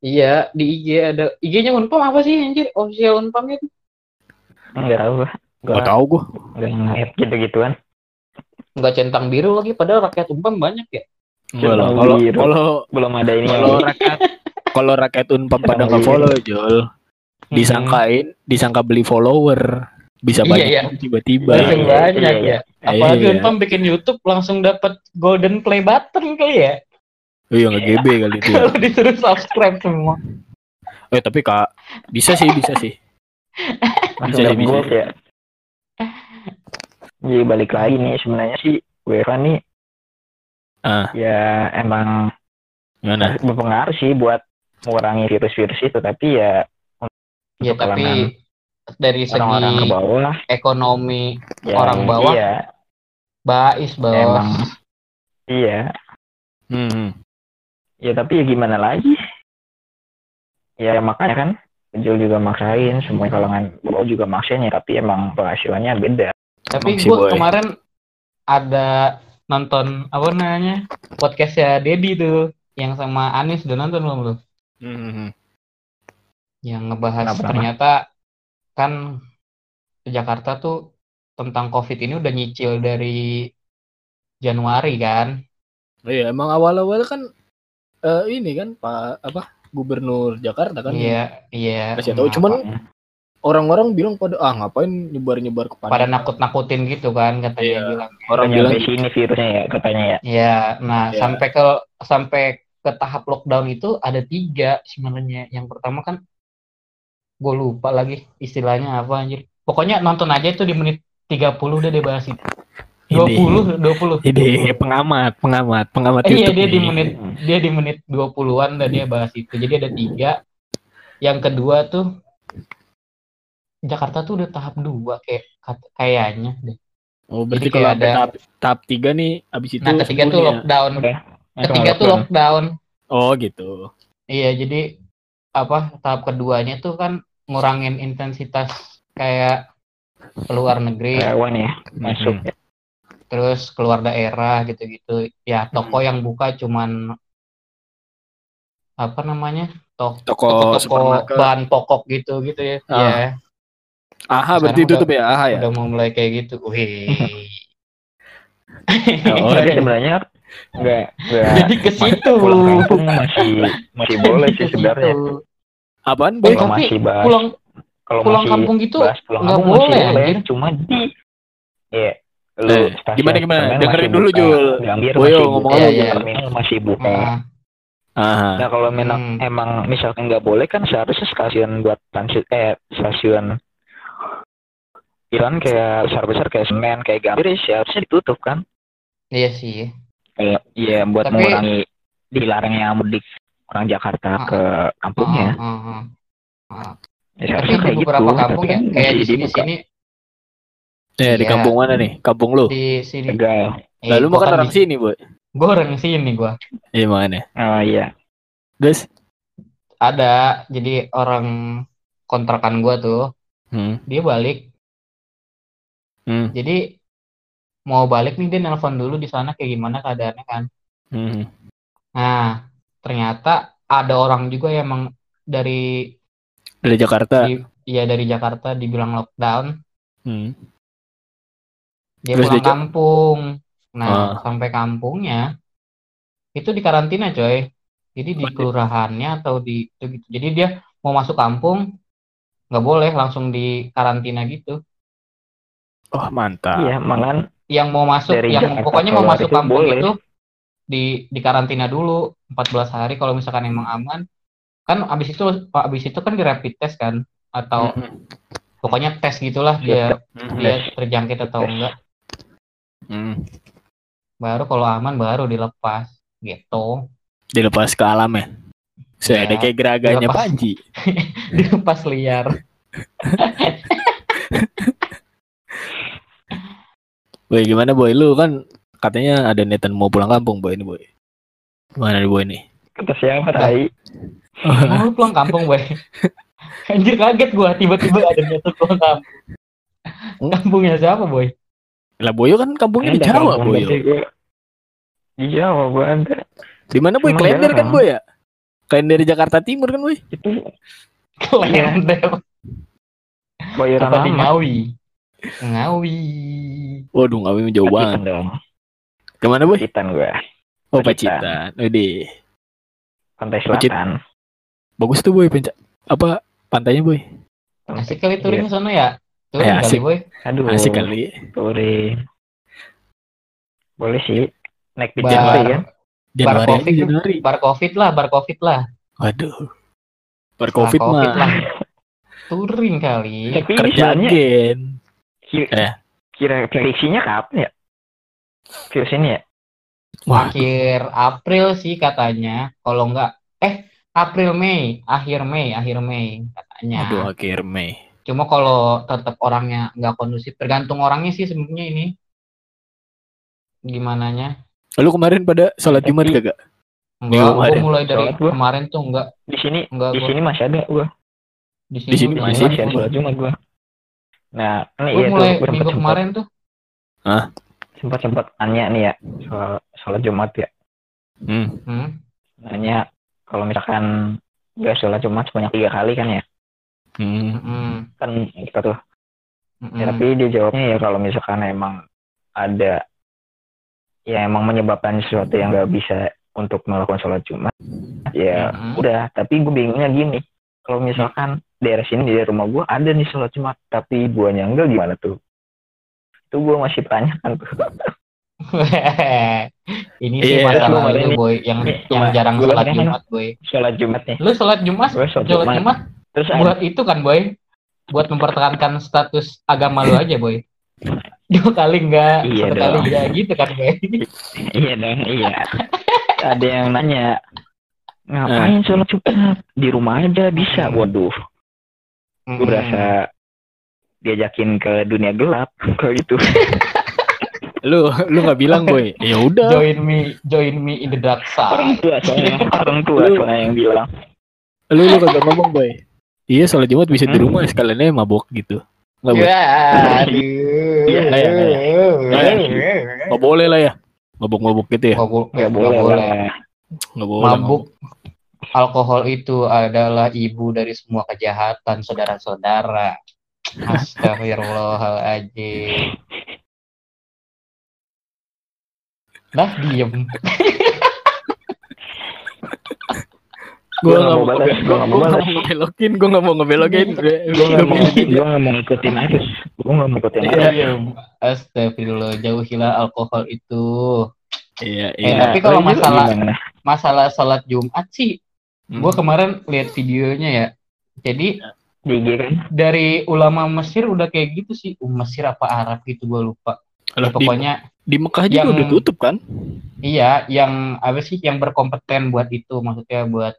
iya di IG ada IG-nya unpam apa sih anjir official unpam itu Enggak tahu gua. Gua Gak tau gue. enggak ngeliat gitu-gituan. nggak centang biru lagi padahal rakyat unpam banyak ya. Cuma Kalau kalau Belum ada ini kalau rakyat kalau rakyat unpam pada Cuma nggak follow Jol. Disangkain, disangka beli follower. Bisa Iya, banyak iya. tiba-tiba. langsung iya, banyak iya. ya apalagi Iya. unpam bikin YouTube langsung dapat golden play button kali ya Oh iya nggak GB kali itu. Ya. kalau disuruh subscribe semua Eh tapi kak bisa sih bisa sih. Bisa, dapet bisa. ya. Jadi balik lagi nih sebenarnya sih WFH nih Ah ya emang gimana? berpengaruh sih buat mengurangi virus-virus itu tapi ya ya tapi dari orang-orang ke segi bawah ekonomi ya, Orang bawah. iya bais bos emang iya Hmm. ya tapi ya gimana lagi ya makanya kan Jul juga maksain semua kalangan bawah juga maksain ya tapi emang penghasilannya beda Tapi gue kemarin ada nonton apa namanya podcastnya Dedi tuh yang sama Anis udah nonton belum lu? Hmm. Yang ngebahas Kenapa, ternyata kan Jakarta tuh tentang COVID ini udah nyicil dari Januari kan? Iya emang awal-awal kan eh, ini kan Pak apa Gubernur Jakarta kan. Iya, iya. Kasih tahu cuman orang-orang bilang pada ah ngapain nyebar-nyebar ke pada nakut-nakutin gitu kan katanya Iya. bilang. Orang bilang sampai sini virusnya ya katanya ya Iya, nah Iya. sampai ke sampai ke tahap lockdown itu ada tiga sebenarnya. Yang pertama kan gue lupa lagi istilahnya apa anjir. Pokoknya nonton aja itu di menit 30 udah dia bahas itu. Ini. 20, 20. ini pengamat, pengamat, pengamat Eh, iya dia di nih. menit dia di menit 20-an dan dia bahas itu. Jadi ada tiga. Yang kedua tuh Jakarta tuh udah tahap dua kayak kayaknya deh. Oh berarti Jadi kalau ada tahap, tahap tiga nih abis itu Nah, ketiga tuh lockdown. Oke. Ketiga tuh lockdown. Oh gitu. Iya, jadi apa tahap keduanya tuh kan ngurangin intensitas kayak keluar negeri, Karyawan ya masuk Hmm. Ya. terus keluar daerah gitu-gitu. Ya, toko yang buka cuman apa namanya? Tok Toko toko-toko supermarket. bahan pokok gitu gitu ya. Ah. Iya, Aha berarti Sekarang tutup ya Aha ya. udah mau mulai kayak gitu. Wih. Oh, jadi *laughs* sebenarnya enggak enggak Jadi ke situ. pulang kampung masih masih *laughs* boleh sih sebenarnya. Apaan boy? Kalau masih bahas pulang kalau pulang masih kampung gitu bahas pulang nggak kampung masih boleh, boleh, cuma di ya lu Eh, stasiun gimana, gimana? Dengerin masih dulu, buka, Jul. Gambir Boyo, masih ngomong buka, aja, Jul. terminal masih buka. Nah, Aha. Nah kalau memang Hmm. emang misalkan nggak boleh kan seharusnya stasiun buat transit eh stasiun Iran kayak besar-besar kayak Senen kayak Gambir ya seharusnya ditutup kan iya sih. kayak iya buat Tapi- mengurangi dilarangnya mudik orang Jakarta Ah. ke kampungnya Ah, ah, ah. Ah. ya, Tapi seharusnya di kayak gitu beberapa kampung tapi ya, kan kayak di sini dibuka. Eh di Iya. kampung mana nih? Kampung lu? di sini. Tegal Eh, Lalu makan orang di- sini boy. Gua orang sini gua. Iya mana? oh iya Terus? Ada jadi orang kontrakan gua tuh, Hmm. dia balik. Hmm. Jadi mau balik nih dia nelpon dulu di sana kayak gimana keadaannya kan. Hmm. Nah, ternyata ada orang juga yang emang dari Dari Jakarta. di, ya dari Jakarta dibilang lockdown, Hmm. Dia Terus pulang dia- kampung. Nah, Ah. sampai kampungnya itu di karantina, coy. Jadi di kelurahannya atau di itu gitu. Jadi dia mau masuk kampung nggak boleh langsung di karantina gitu. Oh mantap. iya malahan Yang mau masuk, Dari yang Jakarta pokoknya mau masuk itu kampung boleh. itu di di karantina dulu 14 hari kalau misalkan emang aman. Kan abis itu abis itu kan di rapid test kan atau Hmm. pokoknya tes gitulah dia Hmm. dia terjangkit atau enggak. Hmm. Baru kalau aman baru dilepas gitu. Dilepas ke alam ya. Saya ada Ya, kayak geraganya dilepas. Panji. *laughs* dilepas liar. *laughs* Boy gimana boy? Lu kan katanya ada niatan mau pulang kampung boy ini boy. Gimana nih boy nih? Kata siapa tai? Mau lu pulang kampung, boy. *laughs* Anjir kaget gua tiba-tiba ada niatan pulang kampung. Kampungnya siapa, boy? Lah Boyo kan kampungnya di Jawa Boyo. Di Jawa gua ada. Di mana boy? Klender kan boy ya? Klender di Jakarta Timur kan boy? Itu Klender. bayaran Apa di. Ngawi? Ngawi. Waduh ngawi jauh banget. Ke mana boy? Pacitan gua. Oh Pacitan. Udah. Pantai Selatan. Bagus tuh boy penca. Apa pantainya boy? Asik kali touring Iya. ke sana ya? Eh, kali, asik. boy. Aduh. Asik kali. Touring. Boleh sih. Naik di Bar- Januari kan. Januari aja Covid. Januari. Bar Covid lah, bar Covid lah. Waduh. Per Covid Bar Covid mah lah. Touring kali. Tapi ini sebenarnya gen. ki- Eh. kira prediksinya kapan ya? Virus ini ya? Wah, Akhir April sih katanya. Kalau enggak eh April Mei, akhir Mei, akhir Mei katanya. aduh akhir Mei. Cuma kalau tetap orangnya nggak kondusif, tergantung orangnya sih sebenarnya ini. Gimana nya? Lu kemarin pada sholat Jumat kagak? Enggak, gua kemarin. mulai dari gua. kemarin tuh enggak Di sini enggak di gua. sini masih ada gua. di di sini masih masih ada sholat Jumat gua. Nah, ini Gua iya mulai tuh minggu sempat kemarin tuh. sempat sempat nanya nih ya soal sholat Jumat ya. Hmm. Hmm. Nanya kalau misalkan nggak sholat Jumat sebanyak tiga kali kan ya? Hmm. Hmm. Kan kita tuh. Hmm. Ya, tapi dia jawabnya ya kalau misalkan emang ada ya emang menyebabkan sesuatu yang nggak bisa untuk melakukan sholat Jumat ya Mhm. udah. Tapi gue bingungnya gini kalau misalkan daerah sini di rumah gue ada nih sholat Jumat tapi guanya enggak gimana tuh? Itu gue masih tanyakan tuh. *laughs* Ini sih Iya, masalah lu ini- boy yang ini yang jarang sholat kemarin Jumat boy. sholat Jumat nih. Lu sholat Jumat, sholat sholat Jumat. Jumat? Terus ada buat itu kan boy, buat mempertahankan status agama lu aja boy. Dua kali enggak, Iya satu dong. kali enggak gitu kan boy. iya dong iya ada yang nanya ngapain sholat Jumat di rumah aja bisa waduh gue Mm-mm. berasa diajakin ke dunia gelap *laughs* kalau gitu Lu lu nggak bilang boy? *laughs* Ya udah. join me, join me in the dark orang side. tua soalnya orang tua soalnya yang bilang Lu lu kagak ngomong boy. Iya sholat Jumat bisa di Hmm? rumah sekalian aja mabok gitu. Nggak boy? Ya. Iya, iya, Nggak boleh lah ya. Mabok-mabok gitu ya. Nggak bo- nggak nggak boleh boleh. Nggak boleh. Mabuk alkohol itu adalah ibu dari semua kejahatan saudara-saudara. Astagfirullahaladzim. Nah, diem. Gue nggak nggak mau mau balas, gua nggak mau balas. mau ngebelokin. Gue nggak mau ngebelokin. gue nggak mau gue nggak mau ngikutin arus gue nggak mau ngikutin arus Iya. Diem. Astagfirullah, jauhilah alkohol itu. Iya Eh, iya. tapi kalau masalah masalah sholat Jumat sih, Hmm. gua kemarin lihat videonya ya. Jadi di kan dari ulama Mesir udah kayak gitu sih. Uh, Mesir apa Arab gitu gua lupa. Alah, Ya, di, pokoknya di Mekah juga yang- udah tutup kan? iya yang apa sih yang berkompeten buat itu maksudnya buat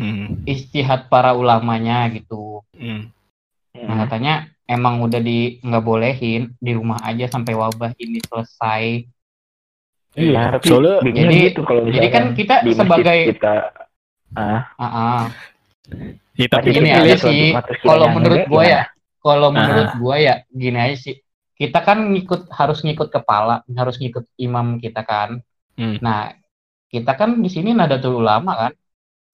Hmm. istihad para ulamanya gitu. Hmm. Nah katanya emang udah di nggak bolehin di rumah aja sampai wabah ini selesai. iya tapi Soalnya Jadi- gitu kalau Jadi kan kita sebagai kita ah Ah, ah. ya, tapi gini aja sih, kalau menurut gimana? ya, kalau Ah. menurut gua ya gini aja sih. Kita kan ngikut harus ngikut kepala, harus ngikut imam kita kan. Hmm. Nah, kita kan di sini Nahdlatul Ulama kan.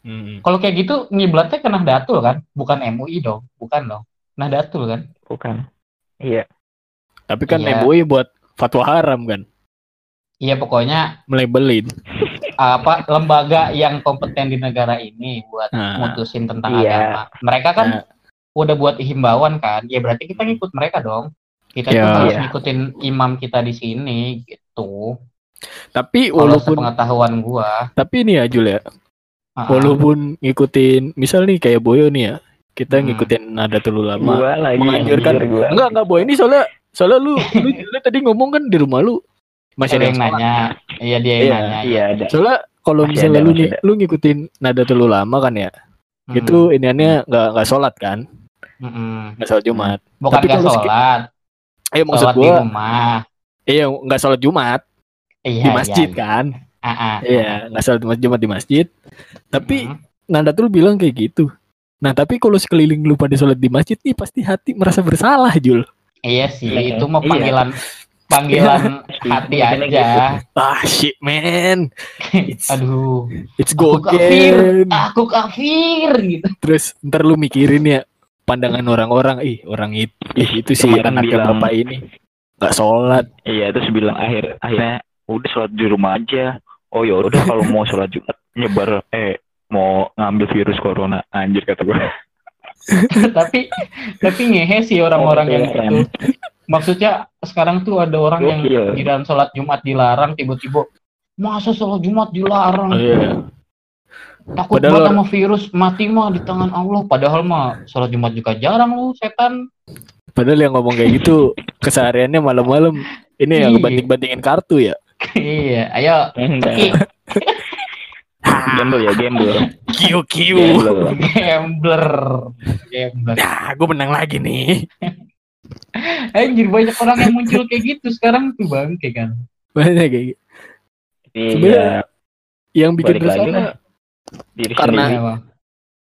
Hmm. Kalau kayak gitu ngiblatnya ke Nahdlatul kan, bukan MUI dong, bukan dong. Nahdlatul kan. bukan iya Tapi kan Iya. MUI buat fatwa haram kan? Iya pokoknya Melebelin. apa lembaga yang kompeten di negara ini buat Nah. mutusin tentang Iya. agama. Mereka kan Nah. udah buat himbauan kan. Ya berarti kita ngikut mereka dong. Kita Ya. harus Iya. ngikutin imam kita di sini gitu. Tapi walaupun sepengetahuan gua, tapi ini ya Jul ah, walaupun ngikutin misal nih kayak Boyo nih ya, kita Hmm. ngikutin Nahdlatul Ulama. gua lagi menganjurkan gua. Enggak enggak Boy, ini soalnya soalnya lu *laughs* lu, lu tadi ngomong kan di rumah lu masih ada yang nanya. Iya dia yang Iya, nanya. iya ada Soalnya kalau misalnya ada, lu ada. lu ngikutin nada lu lama kan ya Hmm. itu iniannya nggak nggak sholat kan Mm-mm. nggak sholat jumat bukan Tapi nggak sholat eh maksud sholat di gua rumah iya nggak sholat jumat iya, di masjid iya, kan Ah, ah. iya nggak sholat jumat jumat di masjid. Tapi nada lu bilang kayak gitu. Nah tapi kalau sekeliling lu pada sholat di masjid nih pasti hati merasa bersalah Jul. Iya sih Iya. itu mah Iya. panggilan panggilan hati aja. ah shit man. It's, aduh. it's go Aku kafir. aku kafir gitu. Terus ntar lu mikirin ya pandangan orang-orang ih orang itu ih, itu sih anaknya bilang- bapak ini. Nggak sholat. Iya terus bilang akhir akhirnya udah sholat di rumah aja. Oh ya udah kalau mau sholat Jumat nyebar eh mau ngambil virus corona anjir kata gue. *laughs* tapi tapi ngehe sih orang-orang Oh, yang itu maksudnya sekarang tuh ada orang yang Gokil. giliran sholat Jumat dilarang tiba-tiba masa sholat Jumat dilarang Oh, iya. takut Padahal- banget sama virus mati mah di tangan Allah padahal mah sholat Jumat juga jarang lu setan padahal yang ngomong kayak gitu kesehariannya malam-malam ini yang Iya. ngebanting-bantingin kartu ya iya ayo. *laughs* Gembel ya gembel. kiu kiu Gembel. gambler gambler nah gue menang lagi nih *laughs* anjir banyak orang yang muncul kayak gitu sekarang tuh bangke kan banyak kayak gitu. Iya. Sebenarnya- yang bikin bersalah lah. Diri Karena- sendiri. Emang.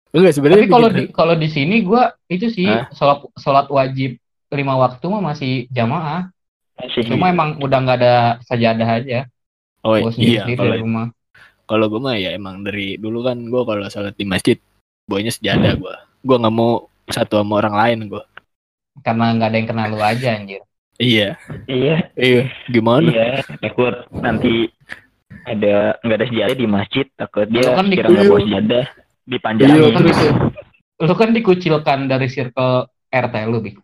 enggak sebenarnya tapi kalau di kalau di sini gua itu sih Hah? sholat sholat wajib lima waktu mah masih jamaah Masih cuma emang udah nggak ada sajadah aja. Oh gua sendiri iya sendiri kalau di rumah. kalau gue mah ya emang dari dulu kan gue kalau sholat di masjid boynya sejadah gue gue nggak mau satu sama orang lain gue karena nggak ada yang kenal lu aja anjir. Iya. Iya, iya gimana? Iya. Takut nanti ada nggak ada sejadah di masjid. Takut dia kan di- kira nggak bawa sejadah dipanjangin. Iya, lu kan lu kan dikucilkan dari circle RT lu Bik.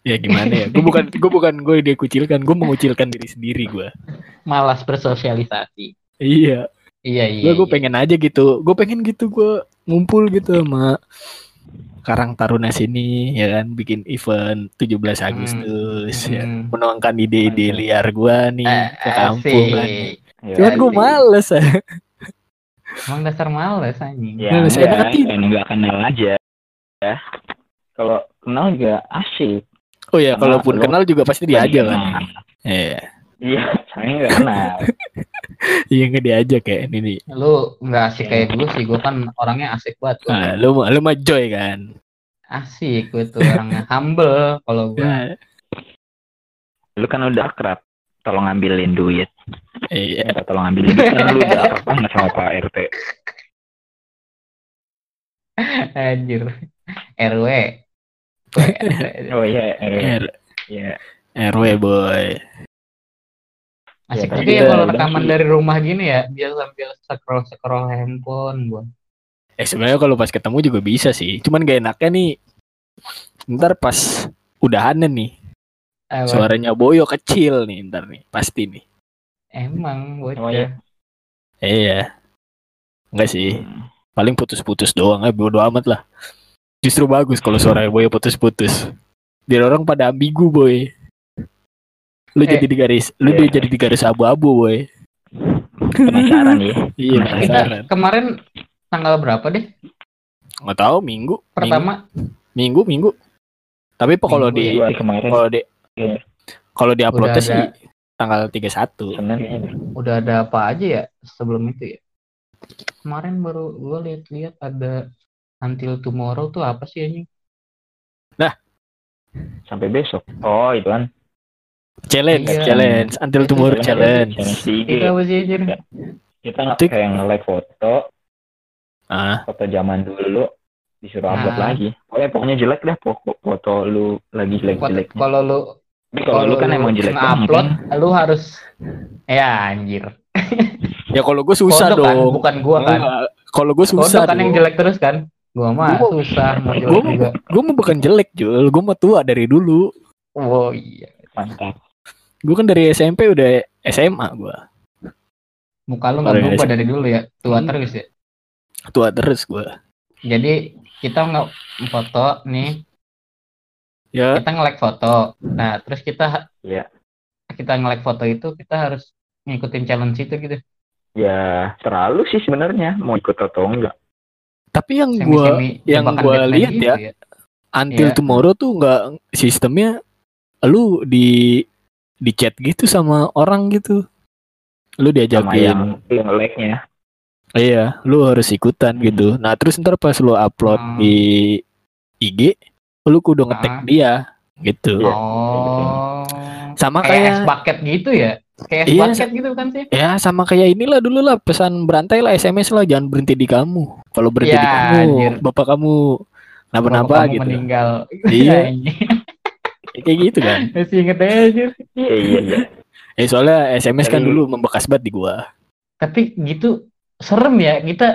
Ya gimana ya gue bukan gue bukan gue dia kucilkan gue mengucilkan diri sendiri gue malas bersosialisasi iya iya iya gue gue iya. pengen aja gitu gue pengen gitu gue ngumpul gitu sama Karang Taruna sini ya kan bikin event 17 Agustus ya Hmm. menuangkan ide-ide Mantap. liar gue nih Eh, ke kampung kan. Ya, cuman gue males ya emang dasar males anjing Ya, saya enggak, hati. kan nggak kenal aja. Ya. Kalau kenal juga asik. Oh ya Karena kalaupun lu- kenal juga pasti diajak kan Kenal. iya Iya, saya nggak kenal. *laughs* iya nggak diajak kayak ini nih lu nggak asik kayak gue sih gue kan orangnya asik banget gua. nah, lu mah- lu mah joy kan asik gue tuh orangnya humble kalau gue Nah, Lu kan udah akrab. Tolong ambilin duit. iya Minta tolong ambilin duit. Kan lu udah *laughs* akrab banget sama Pak RT. anjir RW Oh iya, RW. R Iya. RW boy. Asik Ya, juga ya kalau rekaman dari rumah gini ya biar sambil scroll scroll handphone gue eh sebenarnya kalau pas ketemu juga bisa sih. Cuman gak enaknya nih ntar pas udahannya nih suaranya Boyo kecil nih ntar nih. Pasti nih. Emang bocah Oh, iya. iya. Enggak sih. Hmm. paling putus-putus doang eh bodo amat lah justru bagus kalau suaranya Boyo putus-putus. Biar orang pada ambigu boy. Lu Eh, jadi di garis lu iya. jadi di garis abu-abu boy. Penasaran ya. *laughs* iya kita penasaran. Kemarin tanggal berapa deh? Nggak tahu minggu. Pertama. Minggu minggu. Tapi po kalau Minggu di kemarin. kalau di kalau di Udah sih ada. tanggal 31 Senin. udah ada apa aja ya sebelum itu ya? Kemarin baru gue lihat-lihat ada Until Tomorrow tuh apa sih anjing Sampai besok. Oh, itu kan. challenge Iya. challenge until Itu tomorrow challenge Challenge itu apa sih anjir Kita Tik. kayak nge-like foto, ah foto zaman dulu disuruh upload Nah. lagi. Pokoknya pokoknya jelek dah foto, foto lu lagi jelek-jelek. kalau lu Tapi kalau lu kan emang jelek upload banget. lu harus ya anjir ya kalau gue susah Kodok kan dong bukan gua kan kalau gue Kodok susah kan yang jelek terus kan gua mah Gua- susah mau jelek gua- juga. gue mah bukan jelek Jul. Gue mah tua dari dulu. Oh iya. Mantap. gue kan dari SMP udah SMA gue muka lu nggak iya, berubah dari dulu ya? Tua Hmm. terus ya? Tua terus gue jadi kita nggak foto nih. Ya. Kita nge-like foto. Nah terus kita Iya. kita nge-like foto itu kita harus ngikutin challenge itu gitu. Ya terlalu sih sebenarnya. Mau ikut atau enggak. Tapi yang gua yang gua lihat gitu ya, ya, until yeah. tomorrow tuh enggak sistemnya lu di di chat gitu sama orang gitu. Lu diajakin yang like-nya. Iya, lu harus ikutan hmm. gitu. Nah, terus ntar pas lu upload hmm. di IG, lu kudu ngetek hmm. dia gitu. Oh. Sama kayak, kayak bucket gitu ya? Kayak iya, gitu kan sih? Ya, sama kayak inilah dulu lah pesan berantai lah SMS lah jangan berhenti di kamu. Kalau berhenti ya, di kamu, anjir. bapak kamu napa-napa gitu. meninggal. Iya. *laughs* kayak gitu kan. Masih inget aja. Iya, iya, iya. Eh soalnya SMS kan dulu membekas banget di gua. Tapi gitu serem ya kita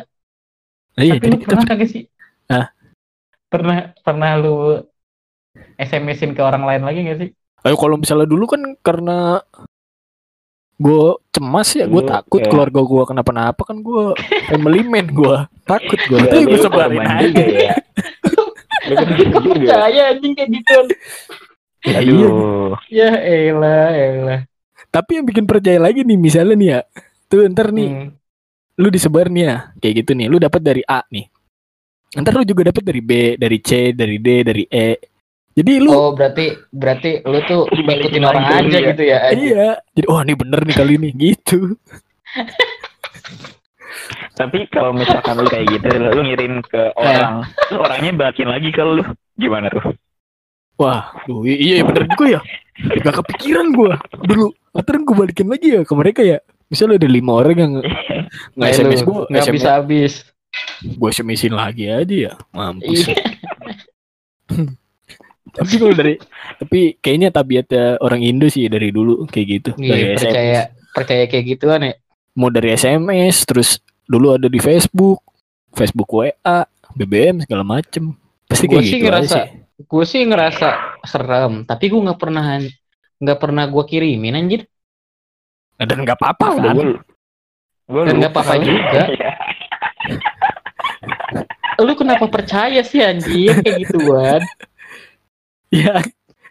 iya, tapi lu kita... pernah kagak sih ah. pernah pernah lu SMS-in ke orang lain lagi gak sih ayo kalau misalnya dulu kan karena gue cemas ya gue takut ya. keluarga gue kenapa-napa kan gue family man gue takut gue tapi gue sebarin aja. *laughs* ya. Percaya anjing kayak gitu. Ya, Aduh. ya elah elah. Tapi yang bikin percaya lagi nih misalnya nih ya. Tuh ntar nih. Hmm. Lu disebar nih ya kayak gitu nih. Lu dapat dari A nih. Ntar lu juga dapat dari B dari C dari D dari E jadi lu oh berarti berarti lu tuh ikutin orang aja ya. gitu ya aja. iya. Jadi oh ini bener nih kali ini. Gitu. *laughs* Tapi kalau misalkan lu kayak gitu lu ngirim ke orang lu orangnya bakin lagi kalau lu gimana tuh? Wah tuh iya, iya bener juga ya. Gak kepikiran gua. Dulu Terus gue balikin lagi ya ke mereka ya. Misalnya ada lima orang yang nggak SMS gue nggak bisa habis. Gue SMSin lagi aja ya, mampus. *laughs* Iya. tapi kalau dari tapi kayaknya tabiatnya orang Indo sih dari dulu kayak gitu. Iya, dari percaya SMS. percaya kayak gitu kan ya. Mau dari SMS terus dulu ada di Facebook, Facebook WA, BBM segala macem. Pasti kayak gua gitu sih ngerasa, Gue sih ngerasa serem, tapi gue nggak pernah nggak pernah gue kirimin anjir dan nggak apa-apa kan gua, dan nggak apa-apa juga *laughs* lu kenapa percaya sih anjir kayak gituan ya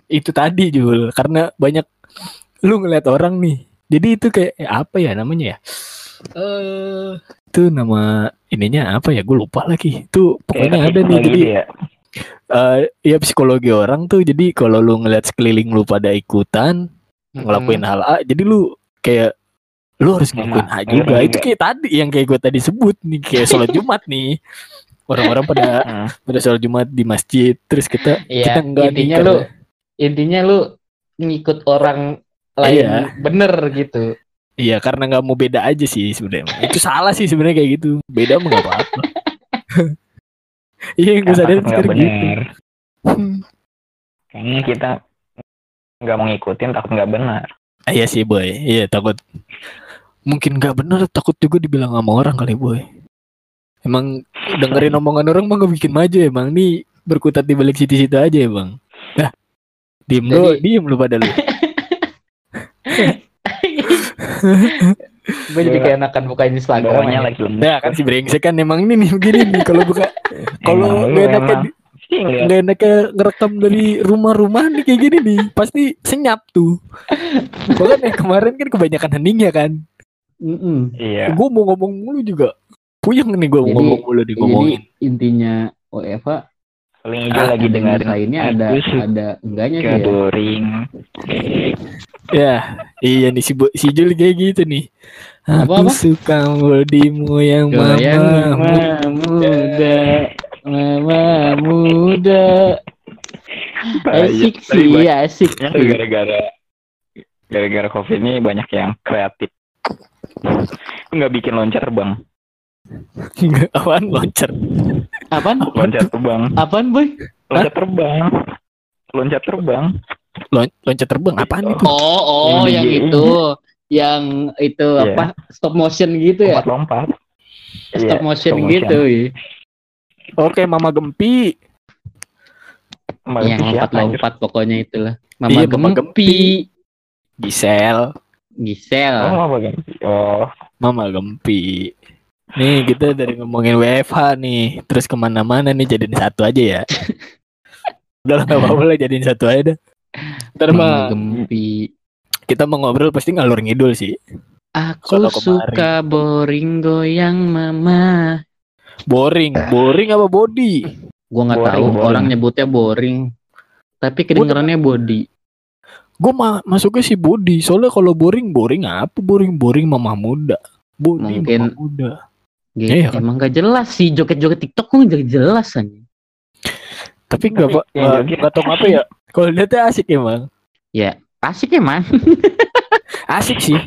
itu tadi Jul. Karena banyak lu ngeliat orang nih. Jadi itu kayak eh, apa ya namanya ya? Eh. Uh, itu nama ininya apa ya? Gue lupa lagi. Itu pokoknya ada nih jadi ya. Uh, ya psikologi orang tuh. Jadi kalau lu ngeliat sekeliling lu pada ikutan ngelakuin hal A jadi lu kayak lu harus ngelakuin hal juga. itu kayak tadi yang kayak gue tadi sebut nih kayak sholat *laughs* jumat nih orang-orang pada *laughs* pada sholat jumat di masjid terus kita ya, kita enggak intinya lu intinya lu ngikut orang lain iya. bener gitu. Iya karena nggak mau beda aja sih sebenarnya. Itu salah sih sebenarnya kayak gitu. Beda mah nggak apa-apa. *laughs* Iya gue sadar sekarang gitu. kayaknya kita nggak mau ngikutin takut nggak benar Iya sih boy, iya takut. Mungkin nggak bener takut juga dibilang sama orang kali boy. Emang dengerin omongan orang mah gak bikin maju emang nih berkutat di balik situ-situ aja ya bang. Nah, diem Jadi... lu, diem lu pada lu. *laughs* gue jadi kayak enakan buka Instagramnya lagi. Nah kan si brengsek kan emang ini nih begini nih kalau buka *laughs* kalau gue enakan Iya. Nggak enak kayak ngerekam dari rumah-rumah nih kayak gini nih. Pasti senyap tuh. *laughs* Bahkan yang kemarin kan kebanyakan heningnya kan. Mm -mm. Iya. Gue mau ngomong mulu juga. Puyeng nih gue ngomong mulu di ngomongin. Jadi intinya oh Eva paling hijau ah, lagi dengar lainnya ada ada enggaknya sih ya. Boring. ya, iya nih si si Jul kayak gitu nih. Apa, Aku apa? suka bodimu yang mama muda. Mama muda. Asik sih, asik. Gara-gara gara-gara covid ini banyak yang kreatif. Nggak bikin loncat terbang. Enggak, apaan loncat? Apaan? Loncat terbang. Apaan, Boy? Loncat terbang. Loncat terbang. Lon loncat terbang apaan itu? Oh, oh, yang, yang itu. Yang itu yeah. apa? Stop motion gitu ya? Lompat-lompat. Stop yeah, motion stop gitu. Motion. Oke, Mama Gempi. Mama yang lompat-lompat pokoknya itulah. Mama iya, Gempi. Mama Gempi. Gisel. Gisel. Oh, Mama Gempi. Oh. Mama Gempi. Nih kita dari ngomongin WFH nih, terus ke mana-mana nih jadiin satu aja ya. *laughs* Udah lah apa-apa lah jadiin satu aja dah. Ntar mah Gempi. Kita mau ngobrol pasti ngalur ngidul sih. Aku suka boring goyang mama. Boring, boring apa body? Gua nggak tahu boring. orang nyebutnya boring. Tapi kedengarannya body. Gue ma masuknya sih body. Soalnya kalau boring, boring apa? Boring, boring mama muda. Body Mungkin mama muda. Gitu. Ya, emang gak jelas sih joget-joget TikTok kok gak jelas aja. Tapi nggak pak, nggak tahu apa ya. Kalau lihatnya asik emang. Ya, asik emang. *laughs* asik sih.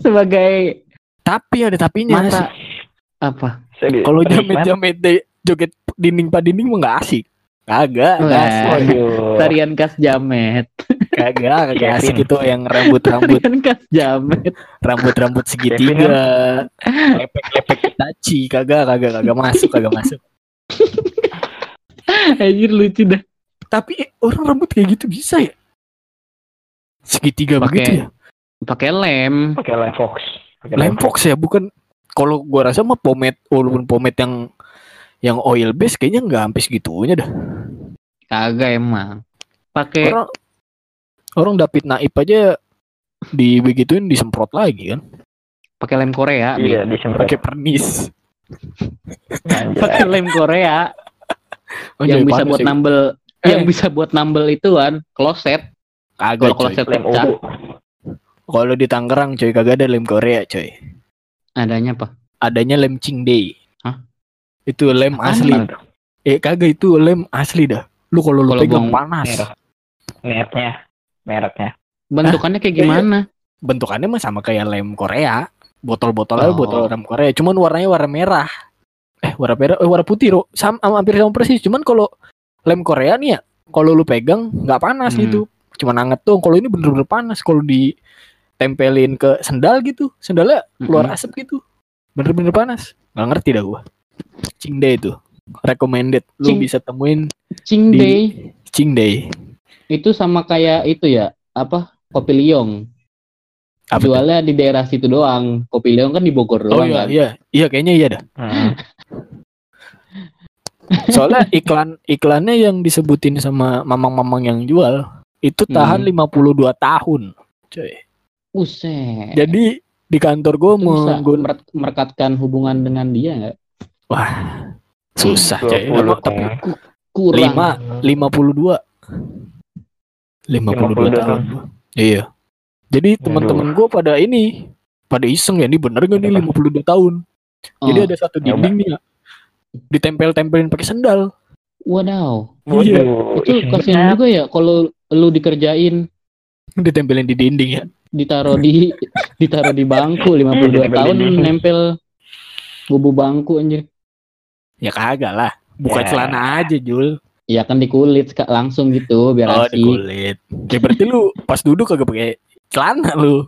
Sebagai tapi ada tapinya. Mata apa? Kalau jamet-jamet joget dinding pak dinding mah nggak asik. Kagak, Tarian khas jamet. Kagak, kagak asik itu yang rambut-rambut. Tarian *laughs* khas jamet. Rambut-rambut segitiga. Lepek-lepek taci, kagak, kagak, kagak masuk, kagak masuk. *laughs* Anjir lucu dah. Tapi orang rambut kayak gitu bisa ya? Segitiga pake, begitu ya? Pakai lem. Pakai lem fox. Pake lem fox ya, bukan kalau gua rasa mah pomade walaupun pomade yang yang oil base kayaknya nggak sampai segitunya dah. Kagak emang. Pakai orang, orang David Naib aja di begituin disemprot lagi kan. Pakai lem Korea. Iya, disemprot. Pakai pernis. Pakai lem Korea. Oh, yang bisa buat nambel eh. yang bisa buat nambel itu kan kloset. Kagak kalau kloset lem pecah. Kalau di Tangerang coy kagak ada lem Korea coy. Adanya apa? Adanya lem Cingdei. Itu lem Apaan asli. Itu? Eh kagak itu lem asli dah. Lu kalau lu pegang panas. Mereknya, mereknya. Bentukannya kayak gimana? Bentukannya mah sama kayak lem Korea. Botol-botolnya oh. botol lem Korea. Cuman warnanya warna merah. Eh warna merah, eh warna putih, Ro. Sama, hampir sama persis. Cuman kalau lem Korea nih ya, kalau lu pegang nggak panas hmm. gitu. Cuman anget tuh. Kalau ini bener-bener panas. Kalau ditempelin ke sendal gitu, sendalnya keluar hmm. asap gitu. Bener-bener panas. Gak ngerti dah gua. Cingday itu recommended lu Cing, bisa temuin Cingday Cingday itu sama kayak itu ya apa kopi liong apa jualnya itu? di daerah situ doang kopi liong kan di Bogor oh, doang iya, kan iya iya kayaknya iya dah hmm. *laughs* soalnya iklan iklannya yang disebutin sama mamang-mamang yang jual itu tahan hmm. 52 tahun coy Buset. jadi di kantor gue mau merekatkan hubungan dengan dia nggak Wah, susah coy. Lima, tapi kurang. Lima, lima puluh dua. Lima puluh dua tahun. Iya. Jadi teman-teman gue pada ini, pada iseng ya, ini bener gak nih lima puluh dua tahun? Oh. Jadi ada satu dinding nih ya, ditempel-tempelin pakai sendal. Wadaw. Iya. Itu kasihan juga ya kalau lu dikerjain ditempelin di dinding ya. Ditaruh di *laughs* ditaruh di bangku 52 tahun nempel bubu bangku anjir. Ya kagak lah. Buka ya. celana aja, Jul. Iya kan di kulit langsung gitu biar oh, asik. di kulit. Ya berarti lu pas duduk kagak pakai celana lu.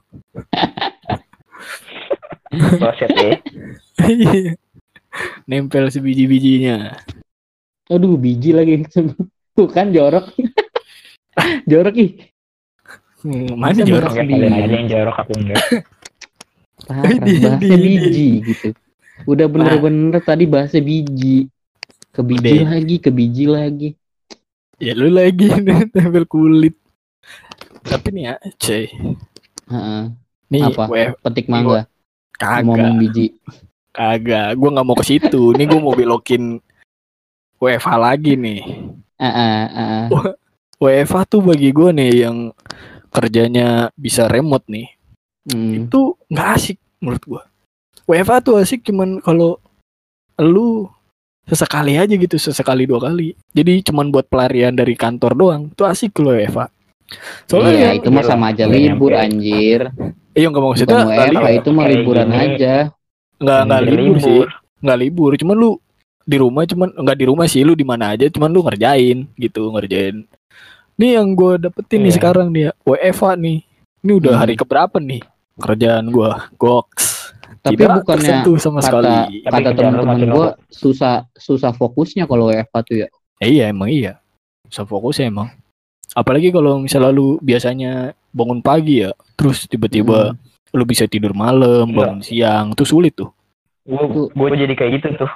*laughs* Kloset ya. *laughs* Nempel sebiji-bijinya. Aduh, biji lagi. *laughs* Tuh kan jorok. jorok ih. Hmm, mana jorok? Aja yang jorok aku enggak. Parah, bahasa biji gitu. Udah bener-bener tadi bahasa biji. Ke biji Udah. lagi, ke biji lagi. Ya lu lagi *laughs* nih tempel kulit. Tapi nih ya, cuy. Heeh. Nih apa? WF, Petik mangga. Kagak. Ngomong biji. Kagak, gua nggak mau ke situ. nih gua mau belokin WFH lagi nih. Heeh, uh, uh, WFH tuh bagi gua nih yang kerjanya bisa remote nih. Hmm. Itu nggak asik menurut gua. WFA tuh asik cuman kalau lu sesekali aja gitu sesekali dua kali. Jadi cuman buat pelarian dari kantor doang. Itu asik lo WFA soalnya iya, ya, itu mah sama aja libur anjir. Iya nggak mau maksudnya WFA itu mah liburan aja. Nggak nggak libur sih. nggak libur cuman lu di rumah cuman nggak di rumah sih lu di mana aja cuman lu ngerjain gitu ngerjain. Nih yang gue dapetin yeah. nih iya. sekarang nih ya. WFA nih. Ini udah hmm. hari keberapa nih? Kerjaan gue goks tapi Tidak bukannya sama kata, sekali. kata teman-teman gue susah susah fokusnya kalau WFH tuh ya. Eh, iya emang iya. Susah fokusnya emang. Apalagi kalau misalnya lu biasanya bangun pagi ya, terus tiba-tiba hmm. lu bisa tidur malam, bangun siang, tuh sulit tuh. Gue gue jadi kayak gitu tuh.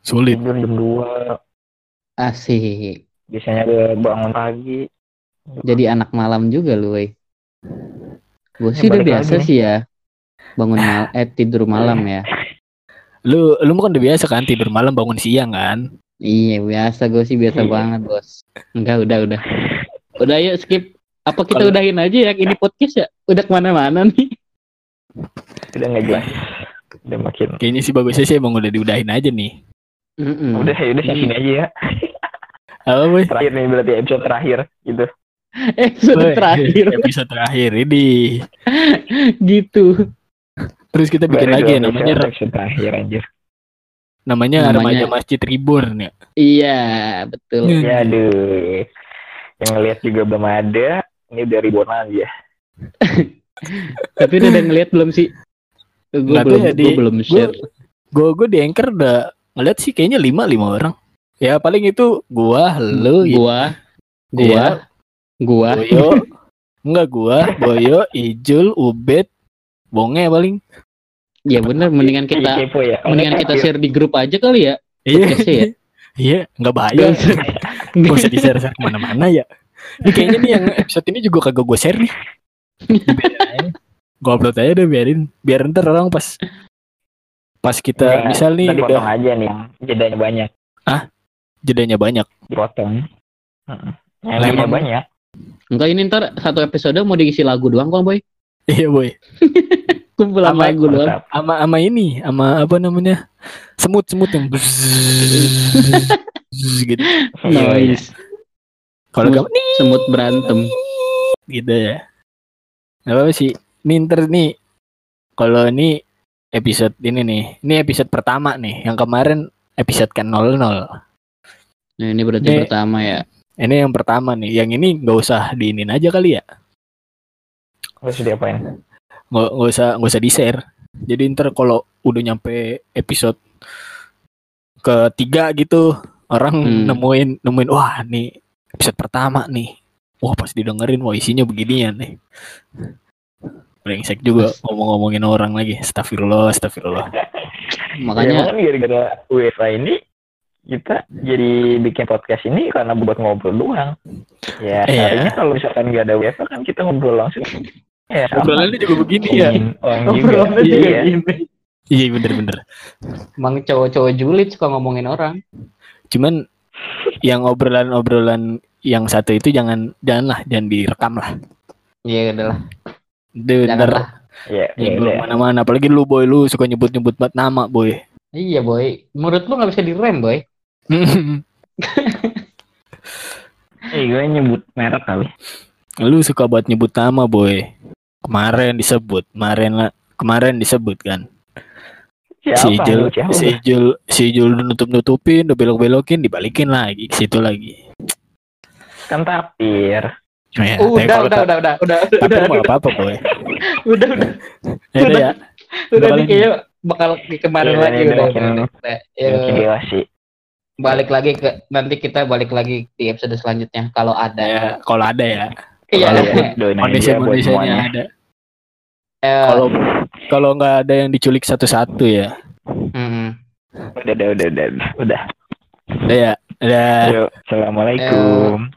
Sulit. Tidur jam dua. Asik. Biasanya gue bangun pagi. Jadi anak malam juga lu, Gue sih udah biasa sih ya bangun mal eh tidur malam ya lu lu kan udah biasa kan tidur malam bangun siang kan iya biasa gue sih biasa Iya. banget bos enggak udah udah udah yuk skip apa kita Kalau- udahin aja ya ini podcast ya udah ke mana-mana nih Udah nggak jelas. Udah makin. kayaknya sih bagusnya sih emang udah diudahin aja nih Mm-mm. Udah ya udah sini aja ya. apa boy Terakhir nih berarti episode terakhir gitu. episode terakhir episode terakhir ini *laughs* gitu terus kita bikin Baru lagi ya namanya terakhir anjir. namanya, Namanya- remaja masjid reborn ya iya betul Hmm. Ya aduh. Yang ngeliat juga belum ada. Ini udah ribuan aja. *laughs* tapi udah ada ngeliat belum sih gue belum ya, di- gue belum share gue gue di anchor udah ngeliat sih kayaknya lima lima orang ya paling itu gua lu ya, gua gua Iya. gua Boyo enggak gua Boyo Ijul Ubed Bonge paling ya bener mendingan kita kepo ya. mendingan kita share di grup aja kali ya Podcastnya ya? iya nggak bahaya Gak usah, di share ke mana-mana ya ini kayaknya nih yang episode ini juga kagak gue share nih gue upload aja deh biarin biar ntar orang pas pas kita Enggak, misal nih udah potong aja nih. Jedanya banyak. jedanya banyak Dipotong. Heeh. Emang- banyak. Enggak ini ntar satu episode mau diisi lagu doang kok boy iya boy *laughs* kumpulan Apa- lagu doang. Mantap. ama ama ini ama apa namanya? Semut semut yang gitu. *laughs* Iya, iya. noise kalau Semut. semut berantem. gitu ya. Gak apa sih. Ini ntar nih kalau ini episode ini nih ini episode pertama nih yang kemarin episode ke 00 nah ini berarti Ini- pertama ya? ini yang pertama nih. Yang ini nggak usah diinin aja kali ya. Terus diapain? Nggak nggak usah nggak usah di share jadi ntar kalau udah nyampe episode ketiga gitu orang Hmm. nemuin nemuin wah nih episode pertama nih wah pas didengerin wah isinya beginian nih brengsek juga ngomong-ngomongin orang lagi astagfirullah astagfirullah *laughs* Ya, makanya emang kan gara-gara UEFA ini kita jadi bikin podcast ini karena buat ngobrol doang. Ya, Iya. seharusnya kalau misalkan nggak ada UEFA kan kita ngobrol langsung. Ya, obrolannya juga begini ya. Ngomongin Orang juga. Obrolannya juga Iya. gini. iya bener-bener emang cowok-cowok julid suka ngomongin orang. Cuman yang obrolan-obrolan yang satu itu jangan janganlah jangan direkam lah. Iya ntar janganlah Iya, Ya, iya, iya. mana-mana apalagi lu boy lu suka nyebut-nyebut banget nama boy. Iya boy. Menurut lu nggak bisa direm boy? *laughs* Eh, gue nyebut merek kali. lu suka buat nyebut nama boy kemarin disebut kemarin lah kemarin disebut kan Siapa? si Ijul siapa? si Ijul si Ijul udah nutup nutupin udah belok belokin dibalikin lagi ke situ lagi Kan tapir. Ya, tapi udah kalau udah tak- udah udah udah tapi udah apa apa boy *laughs* udah udah ya udah ya udah Bakal nih kayaknya bakal kemarin Iya, lagi udah, udah, udah. Ya, Makin dewa sih. balik lagi ke nanti kita balik lagi di episode selanjutnya kalau ada ya kalau ada ya iya iya. doain kondisi aja buat kondisinya semuanya. ada Eh, kalau kalau nggak ada yang diculik satu-satu ya mm, Udah, udah, udah, udah, udah. udah ya udah Yuk, assalamualaikum.